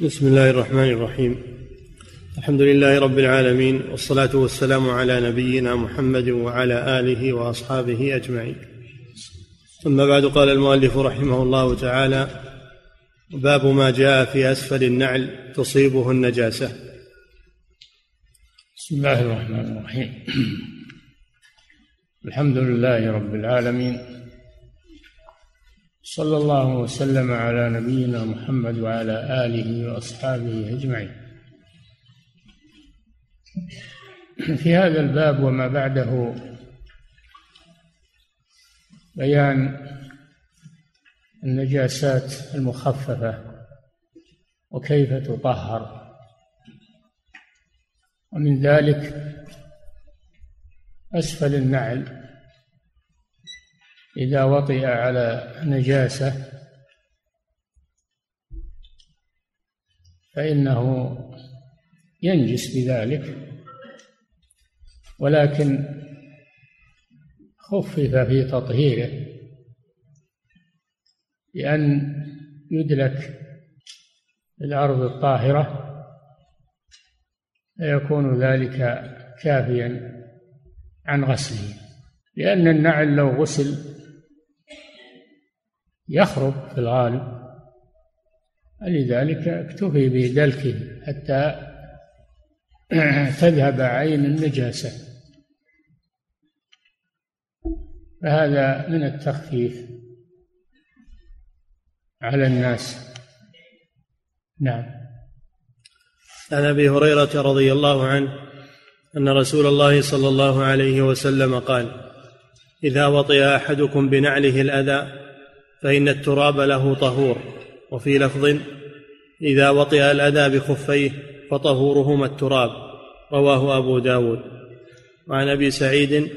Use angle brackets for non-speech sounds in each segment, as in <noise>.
بسم الله الرحمن الرحيم. الحمد لله رب العالمين والصلاة والسلام على نبينا محمد وعلى آله وأصحابه أجمعين. ثم بعد قال المؤلف رحمه الله تعالى باب ما جاء في أسفل النعل تصيبه النجاسة. بسم الله الرحمن الرحيم. الحمد لله رب العالمين صلى الله وسلم على نبينا محمد وعلى آله وأصحابه أجمعين. في هذا الباب وما بعده بيان النجاسات المخففة وكيف تطهر. ومن ذلك أسفل النعل إذا وطئ على نجاسة فإنه ينجس بذلك. ولكن خفف في تطهيره بأن يدلك الأرض الطاهرة فيكون ذلك كافيا عن غسله. لأن النعل لو غسل يخرب في الغالب. لذلك اكتفي بدلكه حتى <clears throat> تذهب عين النجاسة. فهذا من التخفيف على الناس. نعم. عن أبي هريرة رضي الله عنه أن رسول الله صلى الله عليه وسلم قال إذا وطئ أحدكم بنعله الأذى فإن التراب له طهور وفي لفظ إذا وطئ الأذى بخفيه فطهورهما التراب. رواه أبو داود. وعن أبي سعيد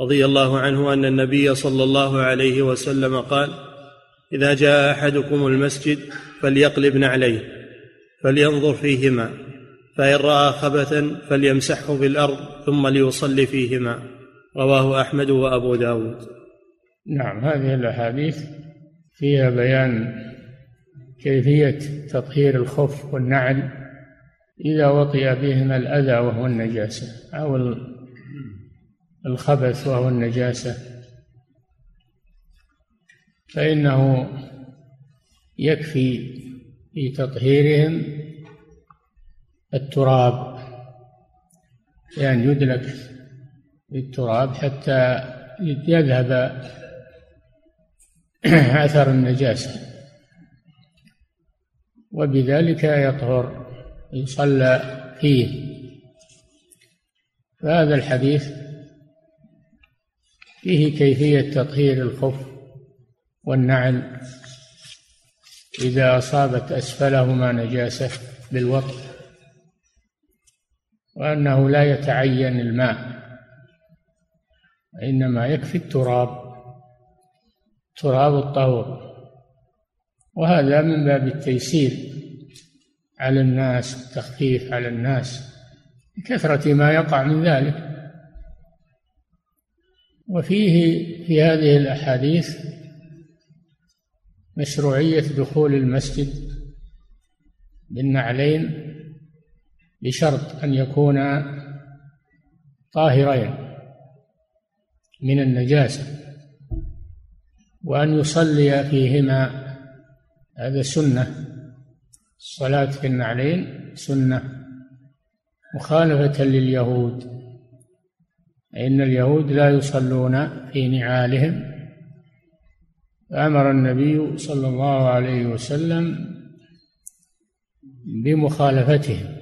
رضي الله عنه أن النبي صلى الله عليه وسلم قال إذا جاء أحدكم المسجد فليقلب نعليه فلينظر فيهما فإن رأى خبثا فليمسحه بالارض ثم ليصلي فيهما. رواه أحمد وأبو داود. نعم هذه الأحاديث فيها بيان كيفية تطهير الخف والنعل إذا وطئ بهما الأذى وهو النجاسة أو الخبث وهو النجاسة. فإنه يكفي في تطهيرهم التراب يعني يدلك بالتراب حتى يذهب <clears throat> أثر النجاسة. وبذلك يطهر يصلى فيه. فهذا الحديث فيه كيفية تطهير الخف والنعل إذا أصابت أسفلهما نجاسة بالوطء وأنه لا يتعين الماء وإنما يكفي التراب. تراب الطهور وهذا من باب التيسير على الناس التخفيف على الناس كثرة ما يقع من ذلك. وفيه في هذه الأحاديث مشروعية دخول المسجد بالنعلين بشرط أن يكونا طاهرين من النجاسة. وأن يصلي فيهما. هذا سنة. الصلاة في النعلين سنة. مخالفة لليهود. إن اليهود لا يصلون في نعالهم. فأمر النبي صلى الله عليه وسلم بمخالفتهم.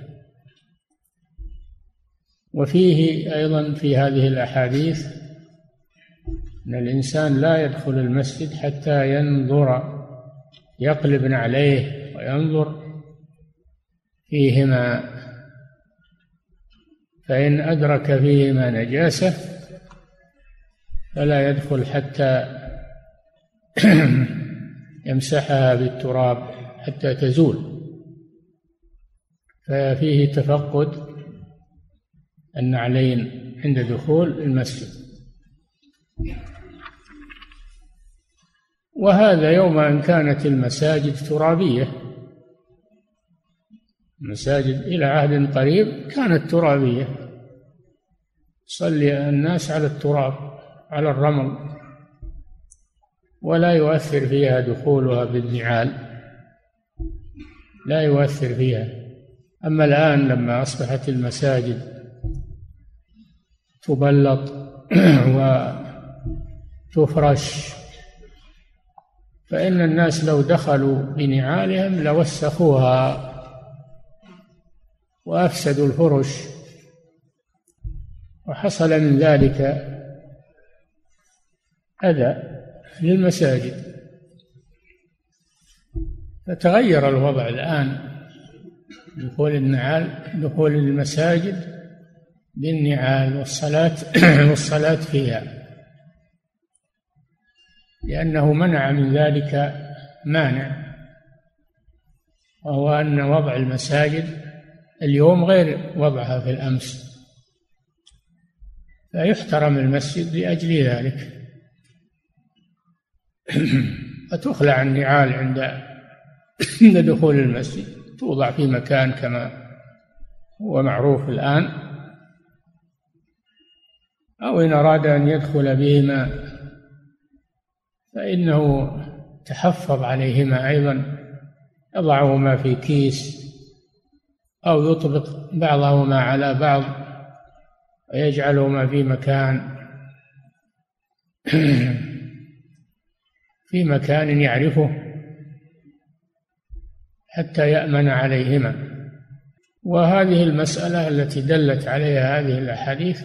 وفيه أيضا في هذه الأحاديث أن الإنسان لا يدخل المسجد حتى ينظر يقلب عليه وينظر فيهما. فإن أدرك فيهما نجاسة فلا يدخل حتى <clears throat> يمسحها بالتراب حتى تزول. ففيه تفقد النعلين عند دخول المسجد. وهذا يوم أن كانت المساجد ترابية. المساجد إلى عهد قريب كانت ترابية. يصلي الناس على التراب على الرمل ولا يؤثر فيها دخولها بالنعال لا يؤثر فيها. أما الآن لما أصبحت المساجد تبلط <clears throat> وتفرش فإن الناس لو دخلوا بنعالهم لوسخوها وأفسدوا الفرش وحصل من ذلك أذى للمساجد. فتغير الوضع الآن دخول النعال دخول المساجد بالنعال والصلاة والصلاة فيها. لأنه منع من ذلك مانع وهو أن وضع المساجد اليوم غير وضعها في الأمس فيحترم المسجد لأجل ذلك. <clears throat> فتخلع النعال عند <clears throat> عند دخول المسجد؟ توضع في مكان كما هو معروف الآن أو إن أراد أن يدخل بهما فإنه تحفظ عليهما أيضا يضعهما في كيس أو يطبق بعضهما على بعض ويجعلهما في مكان <clears throat> في مكان يعرفه حتى يأمن عليهما. وهذه المسألة التي دلت عليها هذه الأحاديث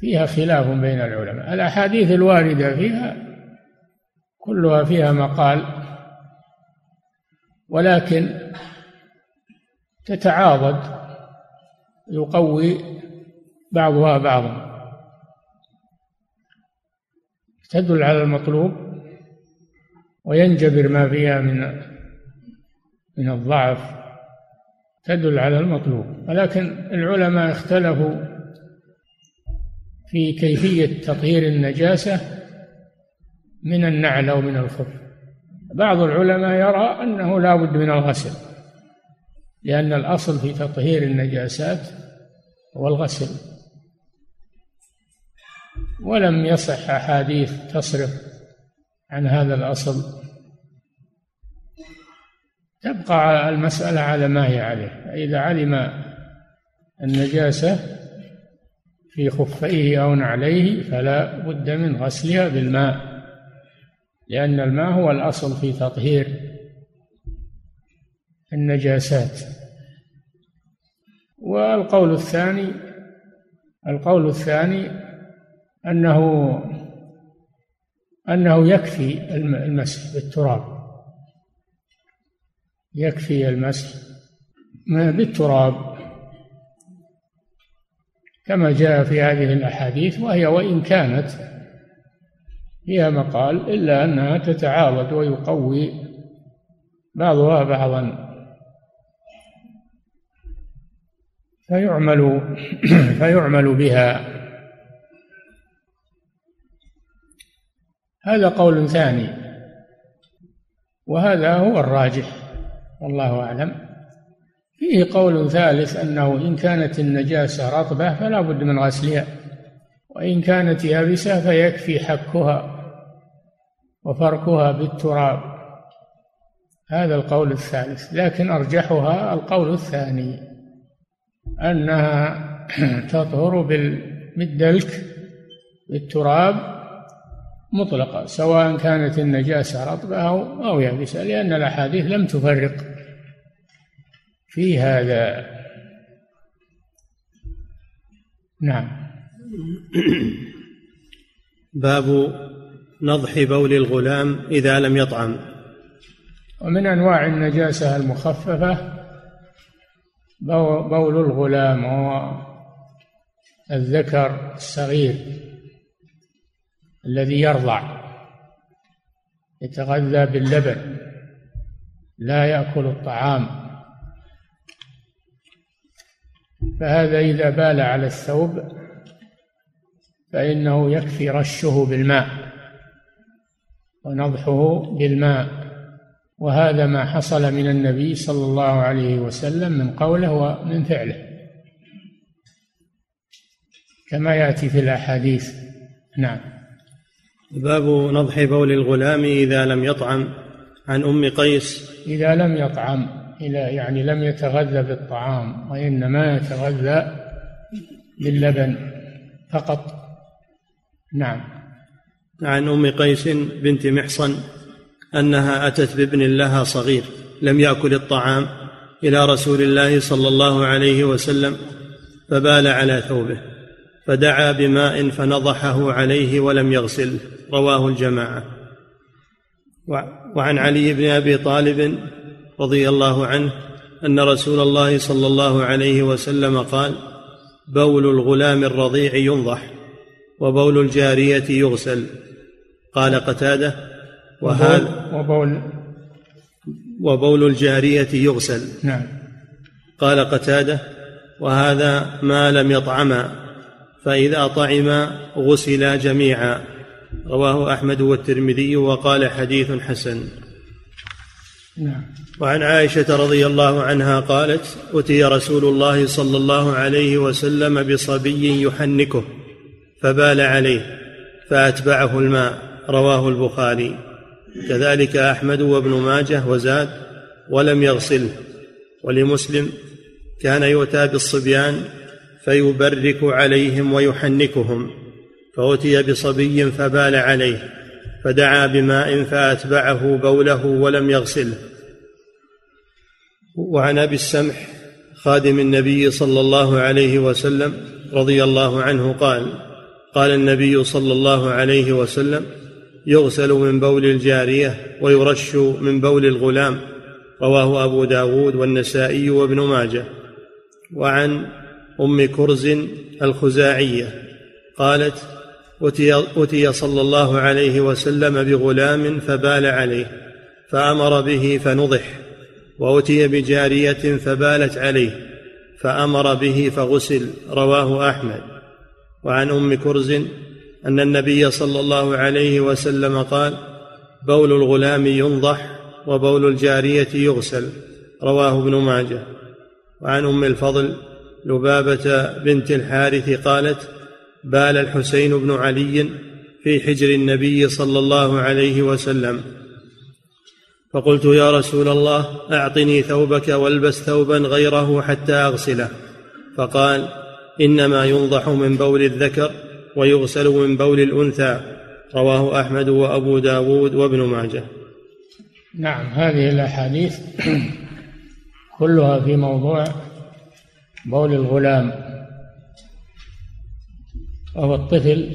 فيها خلاف بين العلماء. الأحاديث الواردة فيها كلها فيها مقال ولكن تتعاضد يقوي بعضها بعضا. تدل على المطلوب وينجبر ما فيها من من الضعف. تدل على المطلوب. ولكن العلماء اختلفوا في كيفية تطهير النجاسة من النعل أو من الخف بعض العلماء يرى أنه لا بد من الغسل لأن الأصل في تطهير النجاسات هو الغسل. ولم يصح أحاديث تصرف عن هذا الأصل. تبقى المسألة على ما هي عليه. فإذا علم النجاسة في خفيه أو نعليه فلا بد من غسلها بالماء. لأن الماء هو الأصل في تطهير النجاسات. والقول الثاني القول الثاني أنه أنه يكفي المسح بالتراب. يكفي المسح بالتراب كما جاء في هذه الأحاديث وهي وإن كانت فيها مقال إلا أنها تتعاضد ويقوي بعضها بعضا. فيعمل <clears throat> فيعمل بها. هذا قول ثاني. وهذا هو الراجح والله أعلم. فيه قول ثالث أنه إن كانت النجاسة رطبة فلا بد من غسلها وإن كانت يابسة فيكفي حكها. وفركها بالتراب. هذا القول الثالث. لكن أرجحها القول الثاني أنها <clears throat> تطهر بالدلك بالتراب مطلقة سواء كانت النجاسة رطبة أو أو يابسة لأن الأحاديث لم تفرق في هذا. نعم. باب نضح بول الغلام إذا لم يطعم. ومن أنواع النجاسة المخففة بول الغلام هو الذكر الصغير الذي يرضع يتغذى باللبن لا يأكل الطعام. فهذا إذا بال على الثوب فإنه يكفي رشه بالماء. ونضحه بالماء. وهذا ما حصل من النبي صلى الله عليه وسلم من قوله ومن فعله. كما يأتي في الأحاديث. نعم. باب نضح بول الغلام إذا لم يطعم. عن أم قيس. إذا لم يطعم إذا يعني لم يتغذى بالطعام وإنما يتغذى باللبن فقط. نعم. عن أم قيس بنت محصن أنها أتت بابن لها صغير لم يأكل الطعام إلى رسول الله صلى الله عليه وسلم فبال على ثوبه فدعا بماء فنضحه عليه ولم يغسله رواه الجماعة. وعن علي بن أبي طالب رضي الله عنه أن رسول الله صلى الله عليه وسلم قال بول الغلام الرضيع ينضح وبول الجارية يغسل. قال قتادة وهذا وبول وبول الجارية يغسل. نعم. قال قتادة وهذا ما لم يطعما فإذا طعما غسلا جميعا. رواه أحمد والترمذي وقال حديث حسن. نعم. وعن عائشة رضي الله عنها قالت أتي رسول الله صلى الله عليه وسلم بصبي يحنكه فبال عليه فأتبعه الماء. رواه البخاري. كذلك أحمد وابن ماجه وزاد ولم يغسله ولمسلم كان يؤتى بالصبيان فيبرك عليهم ويحنكهم. فأتي بصبي فبال عليه فدعا بماء فأتبعه بوله ولم يغسله. وعن أبي السمح خادم النبي صلى الله عليه وسلم رضي الله عنه قال قال النبي صلى الله عليه وسلم يغسل من بول الجارية ويرش من بول الغلام رواه أبو داود والنسائي وابن ماجه. وعن أم كرز الخزاعية قالت أتي صلى الله عليه وسلم بغلام فبال عليه فأمر به فنضح وأتي بجارية فبالت عليه فأمر به فغسل رواه أحمد. وعن أم كرز أن النبي صلى الله عليه وسلم قال بول الغلام ينضح وبول الجارية يغسل. رواه ابن ماجه. وعن أم الفضل لبابة بنت الحارث قالت بال الحسين بن علي في حجر النبي صلى الله عليه وسلم. فقلت يا رسول الله أعطني ثوبك والبس ثوبا غيره حتى أغسله. فقال إنما ينضح من بول الذكر ويغسل من بول الأنثى رواه أحمد وأبو داود وابن ماجه. نعم هذه الأحاديث كلها في موضوع بول الغلام. وهو الطفل.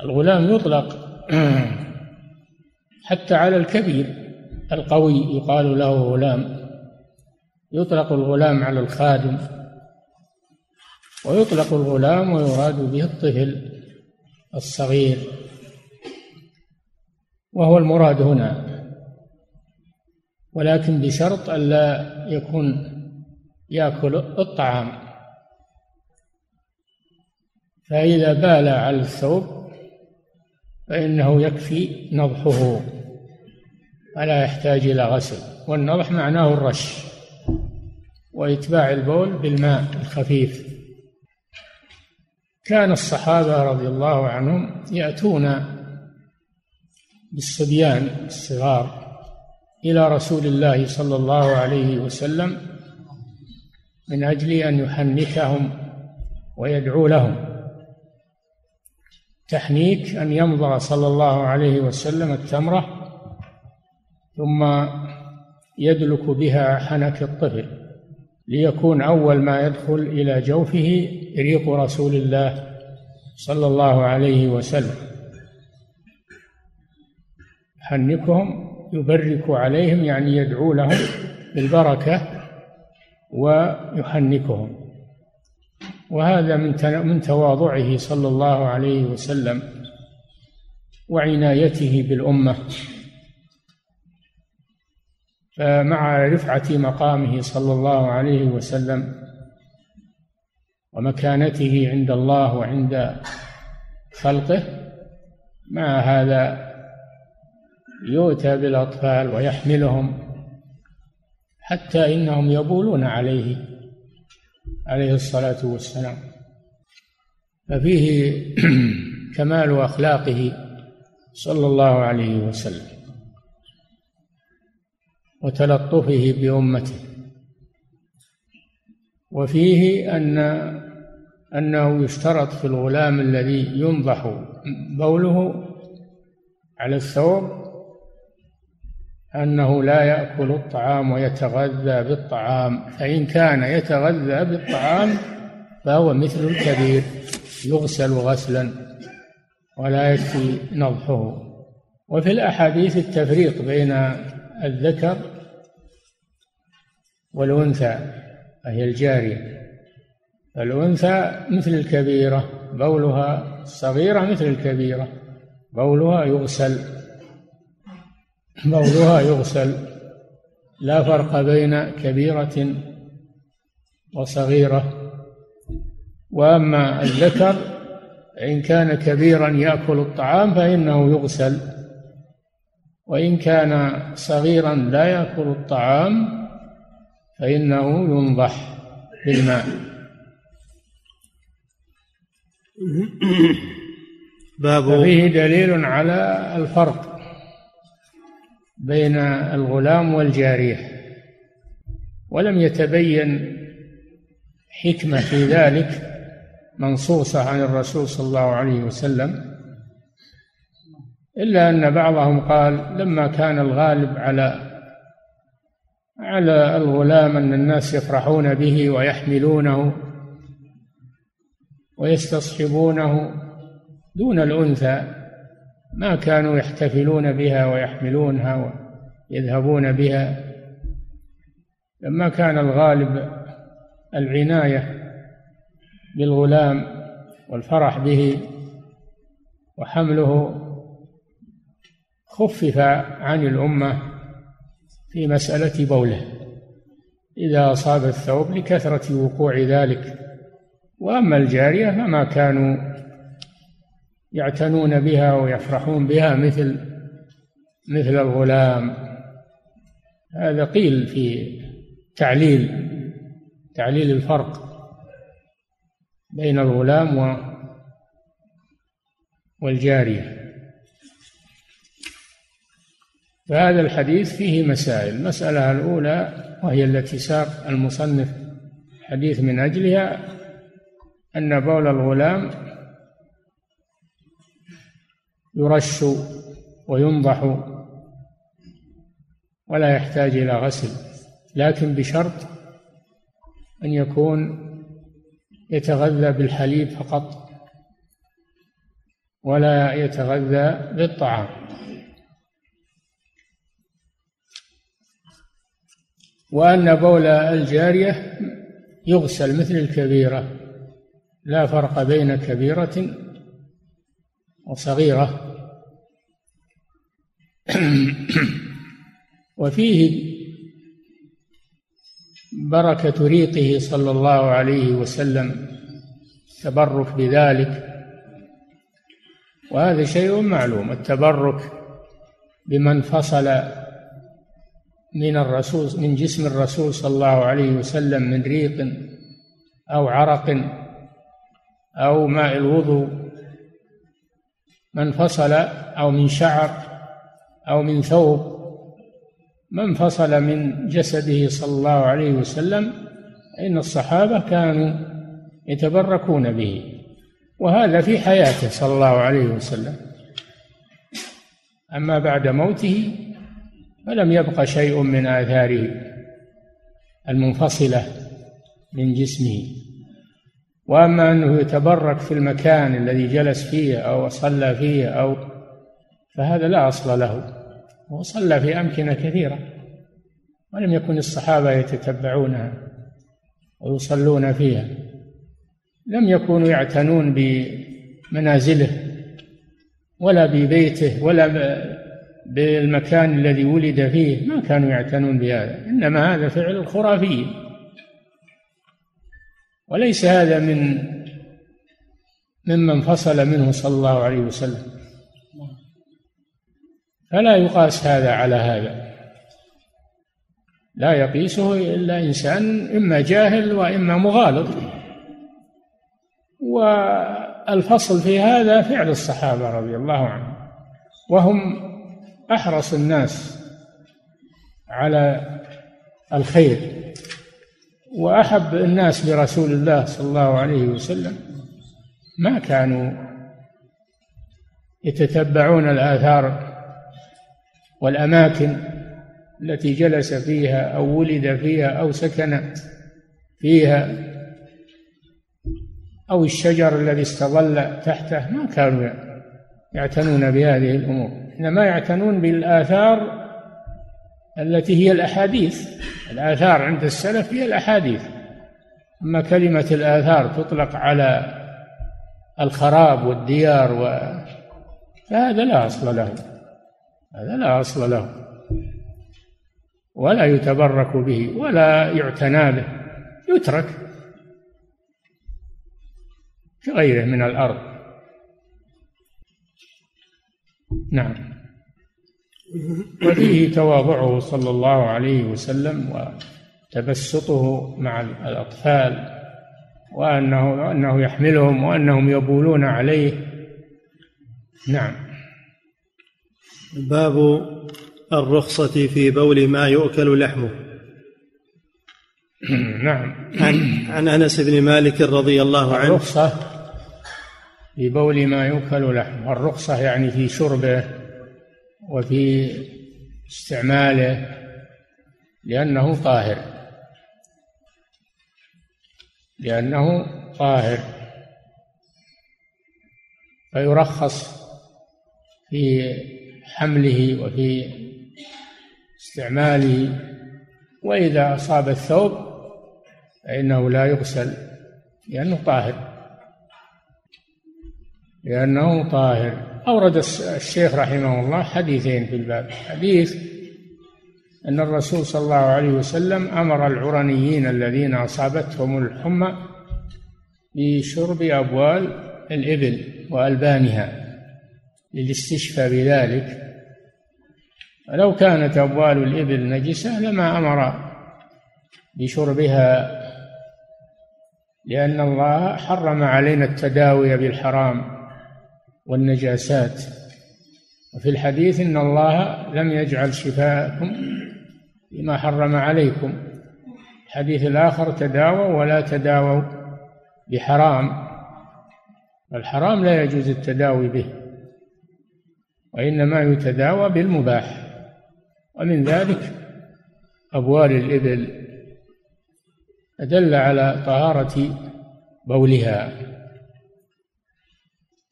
الغلام يطلق حتى على الكبير القوي يقال له غلام. يطلق الغلام على الخادم. ويطلق الغلام ويراد به الطفل الصغير. وهو المراد هنا. ولكن بشرط ألا يكون يأكل الطعام. فإذا بال على الثوب فإنه يكفي نضحه. ولا يحتاج إلى غسل. والنضح معناه الرش وإتباع البول بالماء الخفيف. كان الصحابة رضي الله عنهم يأتون بالصبيان الصغار إلى رسول الله صلى الله عليه وسلم من أجل أن يحنكهم ويدعو لهم. تحنيك أن يمضغ صلى الله عليه وسلم التمرة ثم يدلك بها حنك الطفل. ليكون أول ما يدخل إلى جوفه ريق رسول الله صلى الله عليه وسلم. يحنكهم يبرك عليهم يعني يدعو لهم بالبركة ويحنكهم. وهذا من من تواضعه صلى الله عليه وسلم وعنايته بالأمة. فمع رفعة مقامه صلى الله عليه وسلم ومكانته عند الله وعند خلقه مع هذا يؤتى بالأطفال ويحملهم حتى إنهم يبولون عليه عليه الصلاة والسلام. ففيه <clears throat> كمال أخلاقه صلى الله عليه وسلم. وتلطفه بأمته. وفيه أن أنه يشترط في الغلام الذي ينضح بوله على الثوب أنه لا يأكل الطعام ويتغذى بالطعام فإن كان يتغذى بالطعام فهو مثل الكبير يغسل غسلا ولا يكفي نضحه. وفي الأحاديث التفريق بين الذكر والأنثى وهي الجارية. الأنثى مثل الكبيرة بولها الصغيرة مثل الكبيرة بولها يغسل بولها يغسل. لا فرق بين كبيرة وصغيرة. وأما الذكر إن كان كبيرا يأكل الطعام فإنه يغسل. وإن كان صغيرا لا يأكل الطعام فإنه ينضح بالماء. باب فيه دليل على الفرق بين الغلام والجارية ولم يتبين حكمة في ذلك منصوصة عن الرسول صلى الله عليه وسلم. إلا أن بعضهم قال لما كان الغالب على على الغلام أن الناس يفرحون به ويحملونه ويستصحبونه دون الأنثى ما كانوا يحتفلون بها ويحملونها ويذهبون بها. لما كان الغالب العناية بالغلام والفرح به وحمله خفف عن الأمة في مسألة بوله. إذا أصاب الثوب لكثرة وقوع ذلك. وأما الجارية فما كانوا يعتنون بها ويفرحون بها مثل مثل الغلام. هذا قيل في تعليل تعليل الفرق بين الغلام والجارية. فهذا الحديث فيه مسائل. المسألة الأولى وهي التي ساق المصنف حديث من أجلها أن بول الغلام يرش وينضح ولا يحتاج إلى غسل لكن بشرط أن يكون يتغذى بالحليب فقط ولا يتغذى بالطعام. وأن بول الجارية يغسل مثل الكبيرة لا فرق بين كبيرة وصغيرة. <clears throat> وفيه بركة ريقه صلى الله عليه وسلم تبرك بذلك. وهذا شيء معلوم التبرك بمن فصل من الرسول من جسم الرسول صلى الله عليه وسلم من ريق أو عرق أو ماء الوضوء من فصل أو من شعر أو من ثوب من فصل من جسده صلى الله عليه وسلم إن الصحابة كانوا يتبركون به. وهذا في حياته صلى الله عليه وسلم. أما بعد موته فلم يبق شيء من آثاره المنفصلة من جسمه. وأما أنه يتبرك في المكان الذي جلس فيه أو صلى فيه أو فهذا لا أصل له. هو صلى في أمكنة كثيرة. ولم يكن الصحابة يتتبعونها ويصلون فيها. لم يكونوا يعتنون بمنازله ولا ببيته ولا بالمكان الذي ولد فيه ما كانوا يعتنون بهذا. إنما هذا فعل الخرافيين وليس هذا من ممن فصل منه صلى الله عليه وسلم. فلا يقاس هذا على هذا. لا يقيسه إلا إنسان إما جاهل وإما مغالط. والفصل في هذا فعل الصحابة رضي الله عنهم. وهم أحرص الناس على الخير وأحب الناس برسول الله صلى الله عليه وسلم. ما كانوا يتتبعون الآثار والأماكن التي جلس فيها أو ولد فيها أو سكن فيها أو الشجر الذي استظل تحته. ما كانوا يعتنون بهذه الأمور. إنما يعتنون بالآثار التي هي الأحاديث. الآثار عند السلف هي الأحاديث. أما كلمة الآثار تطلق على الخراب والديار و... فهذا لا أصل له. هذا لا أصل له. ولا يتبرك به ولا يعتنى به. يترك في غيره من الأرض. نعم. وفيه تواضعه صلى الله عليه وسلم وتبسطه مع الأطفال وأنه أنه يحملهم وأنهم يبولون عليه. نعم. باب الرخصة في بول ما يؤكل لحمه. نعم. عن, عن أنس بن مالك رضي الله عنه. الرخصة في بول ما يؤكل لحمه الرخصة يعني في شربه وفي استعماله لأنه طاهر. لأنه طاهر. فيرخص في حمله وفي استعماله. وإذا أصاب الثوب فإنه لا يغسل لأنه طاهر. لأنه طاهر. أورد الشيخ رحمه الله حديثين في الباب. حديث أن الرسول صلى الله عليه وسلم أمر العرنيين الذين أصابتهم الحمى بشرب أبوال الإبل وألبانها للاستشفاء بذلك. فلو كانت أبوال الإبل نجسة لما أمر بشربها لأن الله حرم علينا التداوي بالحرام. والنجاسات. وفي الحديث إن الله لم يجعل شفاءكم بما حرم عليكم. الحديث الآخر تداووا ولا تداووا بحرام. الحرام لا يجوز التداوي به وإنما يتداوى بالمباح. ومن ذلك أبوال الإبل دل على طهارة بولها.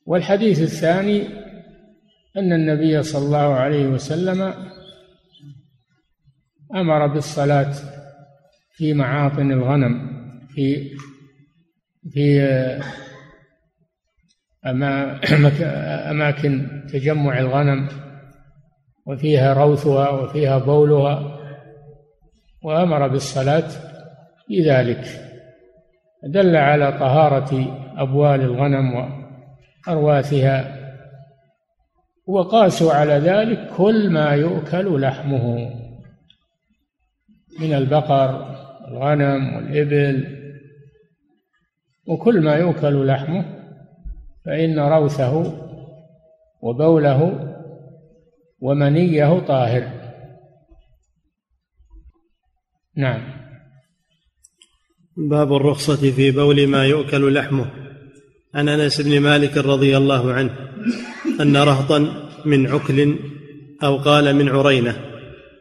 والحديث الثاني أن النبي صلى الله عليه وسلم أمر بالصلاة في معاطن الغنم في في أماكن تجمع الغنم وفيها روثها وفيها بولها وأمر بالصلاة في ذلك. دل على طهارة أبوال الغنم وأرواثها وقاسوا على ذلك كل ما يؤكل لحمه من البقر والغنم والإبل. وكل ما يؤكل لحمه فإن روثه وبوله ومنيه طاهر. نعم. باب الرخصة في بول ما يؤكل لحمه. عن أنس بن مالك رضي الله عنه أن رهطا من عكل أو قال من عرينة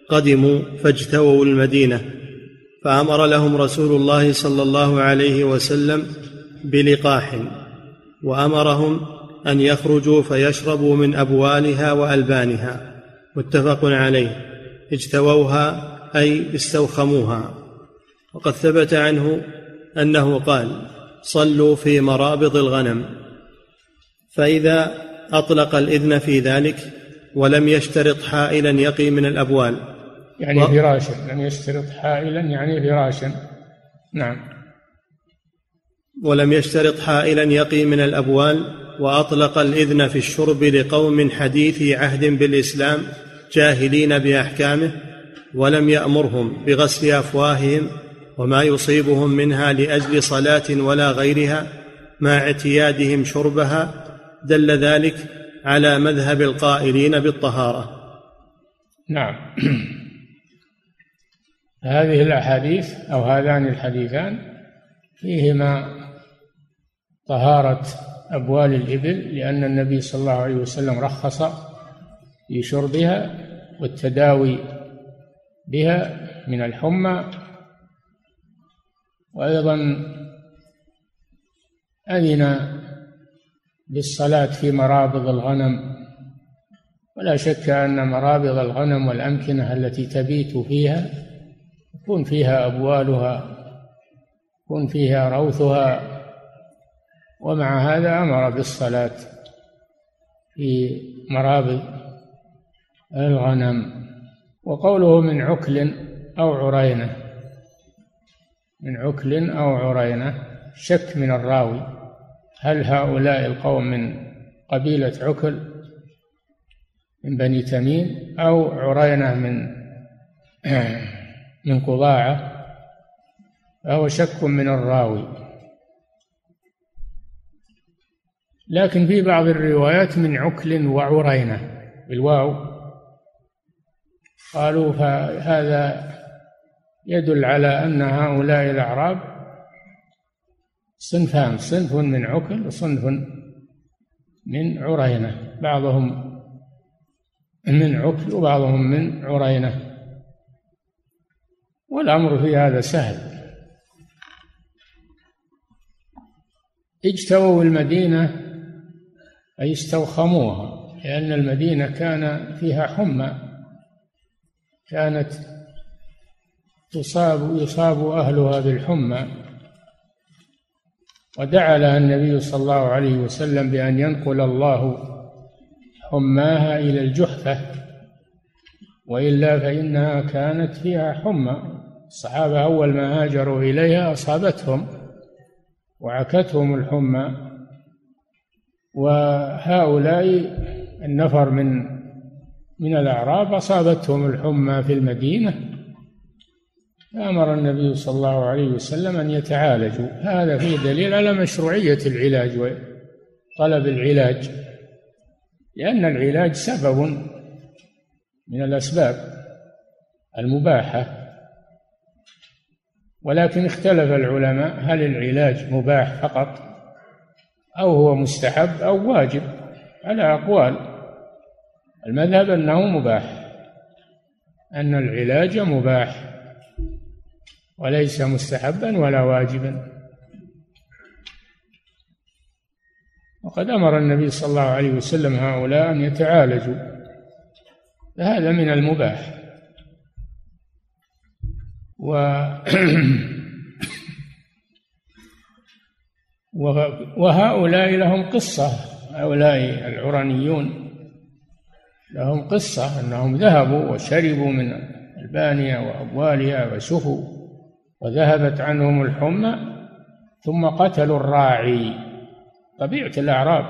قدموا فاجتووا المدينة فأمر لهم رسول الله صلى الله عليه وسلم بلقاح وأمرهم أن يخرجوا فيشربوا من أبوالها وألبانها متفق عليه اجتووها أي استوخموها وقد ثبت عنه أنه قال صلوا في مرابض الغنم. فإذا أطلق الإذن في ذلك ولم يشترط حائلا يقي من الأبوال. يعني و... فراشا لم يشترط حائلا يعني فراشا. نعم. ولم يشترط حائلا يقي من الأبوال وأطلق الإذن في الشرب لقوم حديثي عهد بالإسلام جاهلين بأحكامه ولم يأمرهم بغسل أفواههم وما يصيبهم منها لأجل صلاة ولا غيرها مع اعتيادهم شربها دل ذلك على مذهب القائلين بالطهارة. نعم. <clears throat> هذه الأحاديث أو هذان الحديثان فيهما طهارة أبوال الإبل لأن النبي صلى الله عليه وسلم رخص في شربها والتداوي بها من الحمى وأيضا أذن بالصلاة في مرابض الغنم. ولا شك أن مرابض الغنم والأمكنة التي تبيت فيها يكون فيها أبوالها يكون فيها روثها. ومع هذا أمر بالصلاة في مرابض الغنم. وقوله من عكل أو عرينة. من عكل أو عرينة شك من الراوي. هل هؤلاء القوم من قبيلة عكل من بني تميم أو عرينة من <clears throat> من قضاعة؟ فهو شك من الراوي. لكن في بعض الروايات من عكل وعرينة بالواو. قالوا فهذا يدل على أن هؤلاء الأعراب صنفان صنف من عكل وصنف من عرينة. بعضهم من عكل وبعضهم من عرينة. والأمر في هذا سهل. اجتووا المدينة أي استوخموها لأن المدينة كان فيها حمى. كانت تصاب يصاب أهلها بالحمى ودعا لها النبي صلى الله عليه وسلم بأن ينقل الله حماها إلى الجحفة وإلا فإنها كانت فيها حمى. الصحابة أول ما هاجروا إليها أصابتهم وعكتهم الحمى. وهؤلاء النفر من من الأعراب أصابتهم الحمى في المدينة. فأمر النبي صلى الله عليه وسلم أن يتعالجوا. هذا فيه دليل على مشروعية العلاج وطلب العلاج لأن العلاج سبب من الأسباب المباحة. ولكن اختلف العلماء هل العلاج مباح فقط أو هو مستحب أو واجب. على أقوال المذهب أنه مباح أن العلاج مباح. وليس مستحبا ولا واجبا. وقد أمر النبي صلى الله عليه وسلم هؤلاء أن يتعالجوا فهذا من المباح. و <clears throat> وهؤلاء لهم قصة. هؤلاء العرانيون لهم قصة أنهم ذهبوا وشربوا من البانية وأبوالها وسفوا. وذهبت عنهم الحمى ثم قتلوا الراعي. طبيعة الأعراب.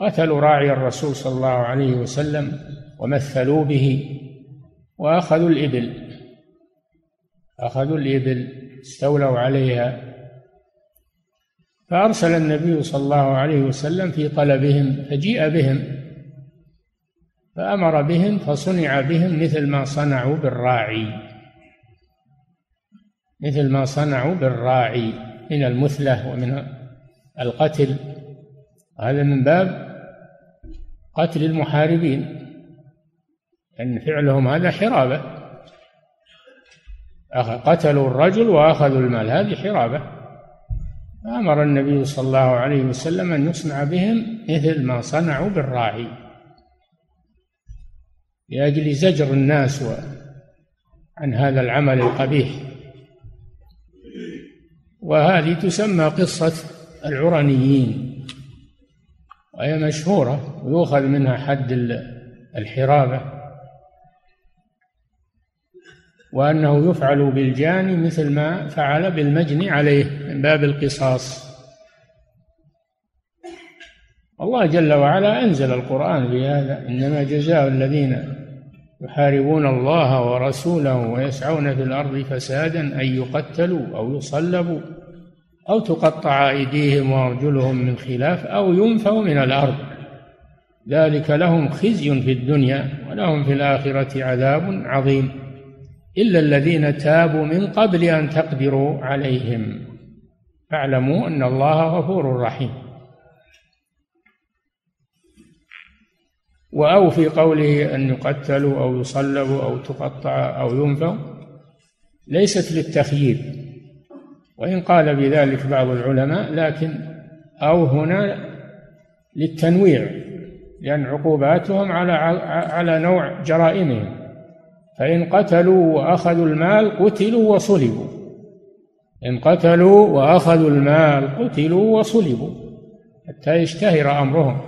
قتلوا راعي الرسول صلى الله عليه وسلم ومثلوا به وأخذوا الإبل. أخذوا الإبل استولوا عليها. فأرسل النبي صلى الله عليه وسلم في طلبهم فجيء بهم. فأمر بهم فصنع بهم مثل ما صنعوا بالراعي. مثل ما صنعوا بالراعي من المثلة ومن القتل. هذا من باب قتل المحاربين أن فعلهم هذا حرابة. قتلوا الرجل وأخذوا المال هذه حرابة. فأمر النبي صلى الله عليه وسلم أن يصنع بهم مثل ما صنعوا بالراعي. لأجل زجر الناس عن هذا العمل القبيح. وهذه تسمى قصة العرنيين وهي مشهورة ويؤخذ منها حد الحرابة. وأنه يفعل بالجاني مثل ما فعل بالمجني عليه من باب القصاص. الله جل وعلا أنزل القرآن بهذا إنما جزاء الذين يحاربون الله ورسوله ويسعون في الأرض فسادا أن يقتلوا أو يصلبوا. أو تقطع أيديهم وأرجلهم من خلاف أو ينفوا من الأرض. ذلك لهم خزي في الدنيا ولهم في الآخرة عذاب عظيم. إلا الذين تابوا من قبل أن تقدروا عليهم. فاعلموا أن الله غفور رحيم. وأو في قوله أن يقتلوا أو يصلبوا أو تقطع أو ينفوا ليست للتخيير. وإن قال بذلك بعض العلماء لكن أو هنا للتنويع لأن عقوباتهم على على نوع جرائمهم. فإن قتلوا وأخذوا المال قتلوا وصلبوا. إن قتلوا وأخذوا المال قتلوا وصلبوا. حتى يشتهر أمرهم.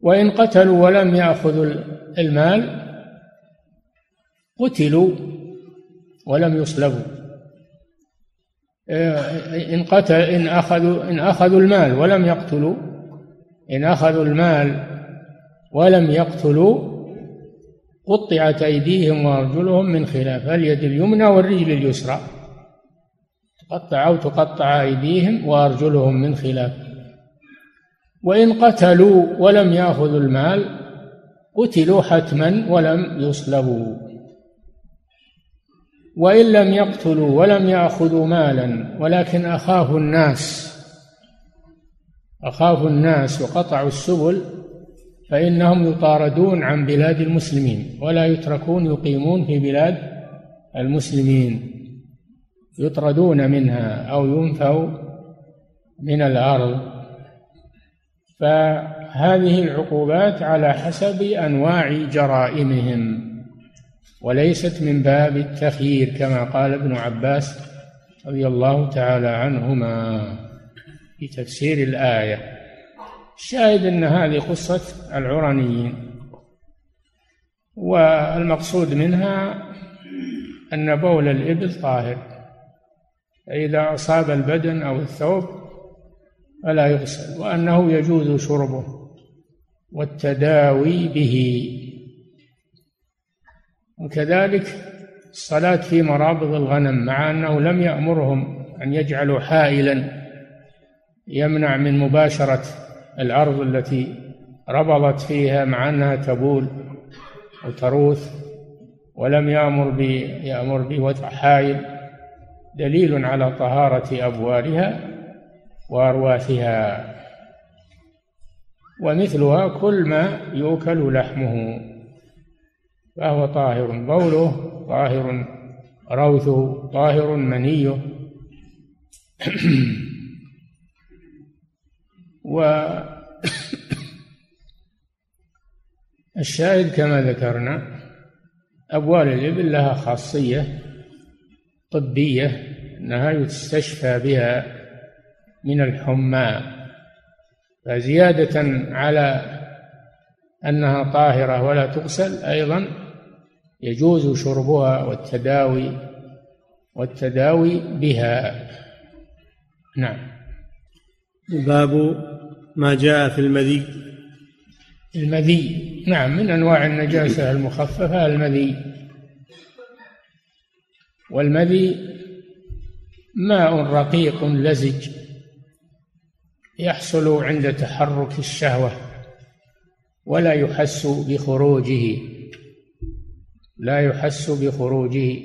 وإن قتلوا ولم يأخذوا المال قتلوا ولم يصلبوا. إن قتل إن أخذوا إن أخذوا المال ولم يقتلوا إن أخذوا المال ولم يقتلوا قطعت أيديهم وأرجلهم من خلاف اليد اليمنى والرجل اليسرى. تقطع أو تقطع أيديهم وأرجلهم من خلاف. وإن قتلوا ولم يأخذوا المال قتلوا حتما ولم يصلبوا. وإن لم يقتلوا ولم يأخذوا مالا ولكن أخافوا الناس أخافوا الناس وقطعوا السبل فإنهم يطاردون عن بلاد المسلمين ولا يتركون يقيمون في بلاد المسلمين. يطردون منها أو ينفوا من الأرض. فهذه العقوبات على حسب أنواع جرائمهم. وليست من باب التخيير كما قال ابن عباس رضي الله تعالى عنهما في تفسير الآية. الشاهد أن هذه قصة العرنيين والمقصود منها أن بول الإبل طاهر فإذا أصاب البدن أو الثوب فلا يغسل وأنه يجوز شربه والتداوي به. وكذلك الصلاة في مرابض الغنم مع أنه لم يأمرهم أن يجعلوا حائلا يمنع من مباشرة الأرض التي ربضت فيها مع أنها تبول وتروث ولم يأمر ب يأمر بوضع حائل دليل على طهارة أبوالها وأرواثها ومثلها كل ما يؤكل لحمه. فهو طاهر بوله طاهر روثه طاهر منيه. <clears throat> والشاهد <coughs> كما ذكرنا أبوال الإبل لها خاصية طبية أنها يستشفى بها من الحمى. فزيادة على أنها طاهرة ولا تغسل أيضا يجوز شربها والتداوي والتداوي بها. نعم. باب ما جاء في المذي. المذي. نعم من أنواع النجاسة المخففة المذي. والمذي ماء رقيق لزج يحصل عند تحرك الشهوة ولا يحس بخروجه. لا يحس بخروجه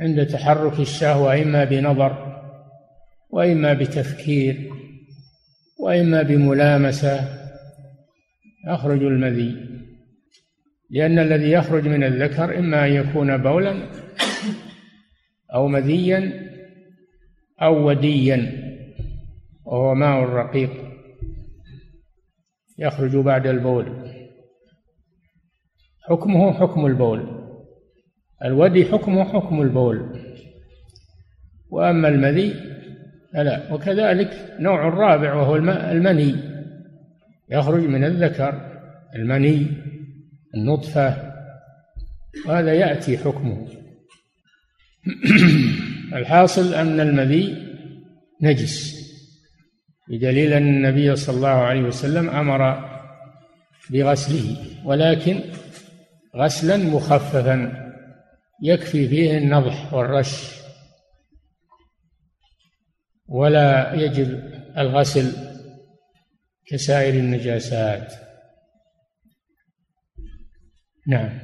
عند تحرك الشهوة إما بنظر وإما بتفكير وإما بملامسة. يخرج المذي لأن الذي يخرج من الذكر إما أن يكون بولا أو مذيا أو وديا وهو ماء رقيق يخرج بعد البول. حكمه حكم البول. الودي حكمه حكم البول. وأما المذي لا وكذلك نوع الرابع وهو المني. يخرج من الذكر المني النطفة. وهذا يأتي حكمه. <clears throat> الحاصل أن المذي نجس. بدليل أن النبي صلى الله عليه وسلم أمر بغسله. ولكن غسلا مخففا. يكفي فيه النضح والرش. ولا يجب الغسل كسائر النجاسات. نعم.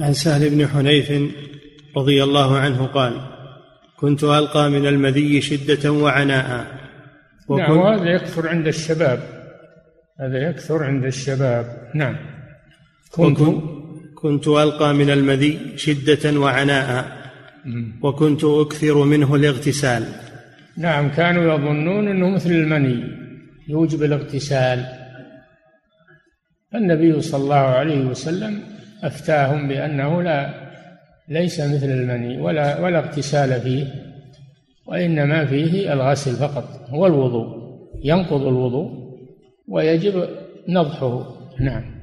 عن سهل بن حنيف رضي الله عنه قال كنت ألقى من المذي شدة وعناء. نعم وهذا يكثر عند الشباب. هذا يكثر عند الشباب. نعم. كنت كنت ألقى من المذي شدة وعناء وكنت أكثر منه الاغتسال. نعم كانوا يظنون أنه مثل المني يوجب الاغتسال. النبي صلى الله عليه وسلم أفتاهم بأنه لا ليس مثل المني ولا ولا اغتسال فيه وإنما فيه الغسل فقط هو الوضوء ينقض الوضوء ويجب نضحه. نعم.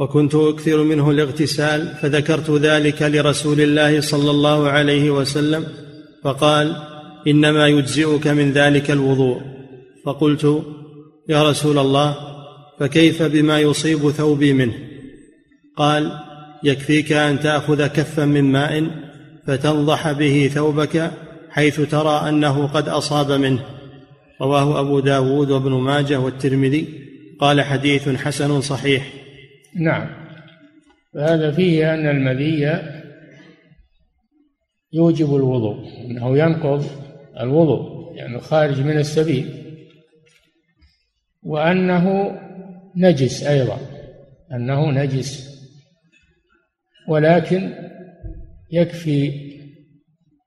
وكنت أكثر منه الاغتسال فذكرت ذلك لرسول الله صلى الله عليه وسلم فقال إنما يجزئك من ذلك الوضوء. فقلت يا رسول الله فكيف بما يصيب ثوبي منه؟ قال يكفيك أن تأخذ كفا من ماء فتنضح به ثوبك حيث ترى أنه قد أصاب منه. رواه أبو داود وابن ماجه والترمذي. قال حديث حسن صحيح. نعم. فهذا فيه أن المذي يوجب الوضوء أنه ينقض الوضوء يعني خارج من السبيل وأنه نجس أيضا أنه نجس ولكن يكفي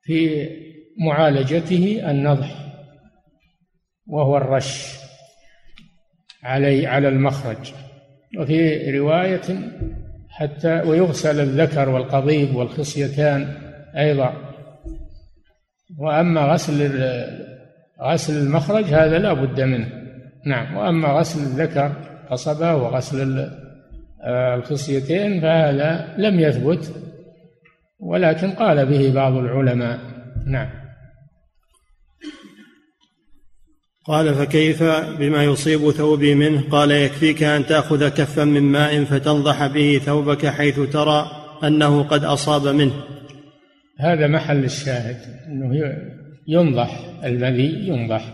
في معالجته النضح وهو الرش علي على المخرج. وفي رواية حتى ويغسل الذكر والقضيب والخصيتان أيضا. وأما غسل غسل المخرج هذا لا بد منه. نعم وأما غسل الذكر قصبة وغسل آه، الخصيتين فهذا لم يثبت ولكن قال به بعض العلماء. نعم. قال فكيف بما يصيب ثوبي منه؟ قال يكفيك أن تأخذ كفا من ماء فتنضح به ثوبك حيث ترى أنه قد أصاب منه. هذا محل الشاهد إنه ينضح المذي ينضح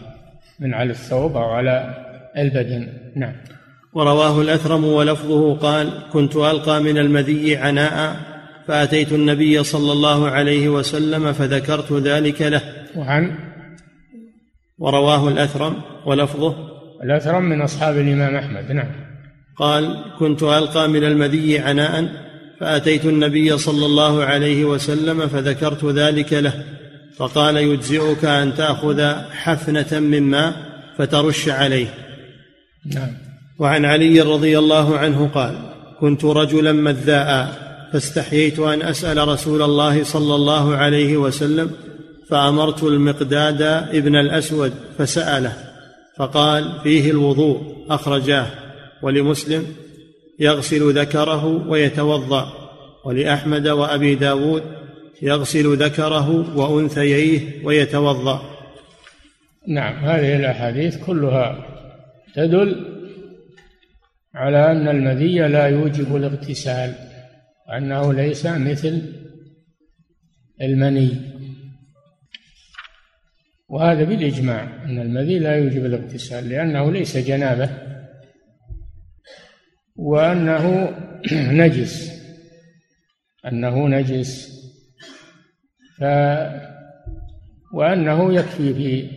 من على الثوب أو على البدن. نعم. ورواه الأثرم ولفظه قال كنت ألقى من المذي عناء فأتيت النبي صلى الله عليه وسلم فذكرت ذلك له. وعن ورواه الأثرم ولفظه؟ الأثرم من أصحاب الإمام أحمد نعم. قال كنت ألقى من المذي عناء فأتيت النبي صلى الله عليه وسلم فذكرت ذلك له فقال يجزئك أن تأخذ حفنة من ماء فترش عليه. نعم. وعن علي رضي الله عنه قال كنت رجلا مذاء فاستحييت أن أسأل رسول الله صلى الله عليه وسلم فأمرت المقداد ابن الأسود فسأله فقال فيه الوضوء. أخرجاه. ولمسلم يغسل ذكره ويتوضأ. ولأحمد وأبي داود يغسل ذكره وأنثييه ويتوضأ. نعم هذه الأحاديث كلها تدل على أن المذي لا يوجب الاغتسال وأنه ليس مثل المني. وهذا بالإجماع أن المذي لا يوجب الاغتسال لأنه ليس جنابة وأنه <clears throat> نجس. أنه نجس. ف وأنه يكفي في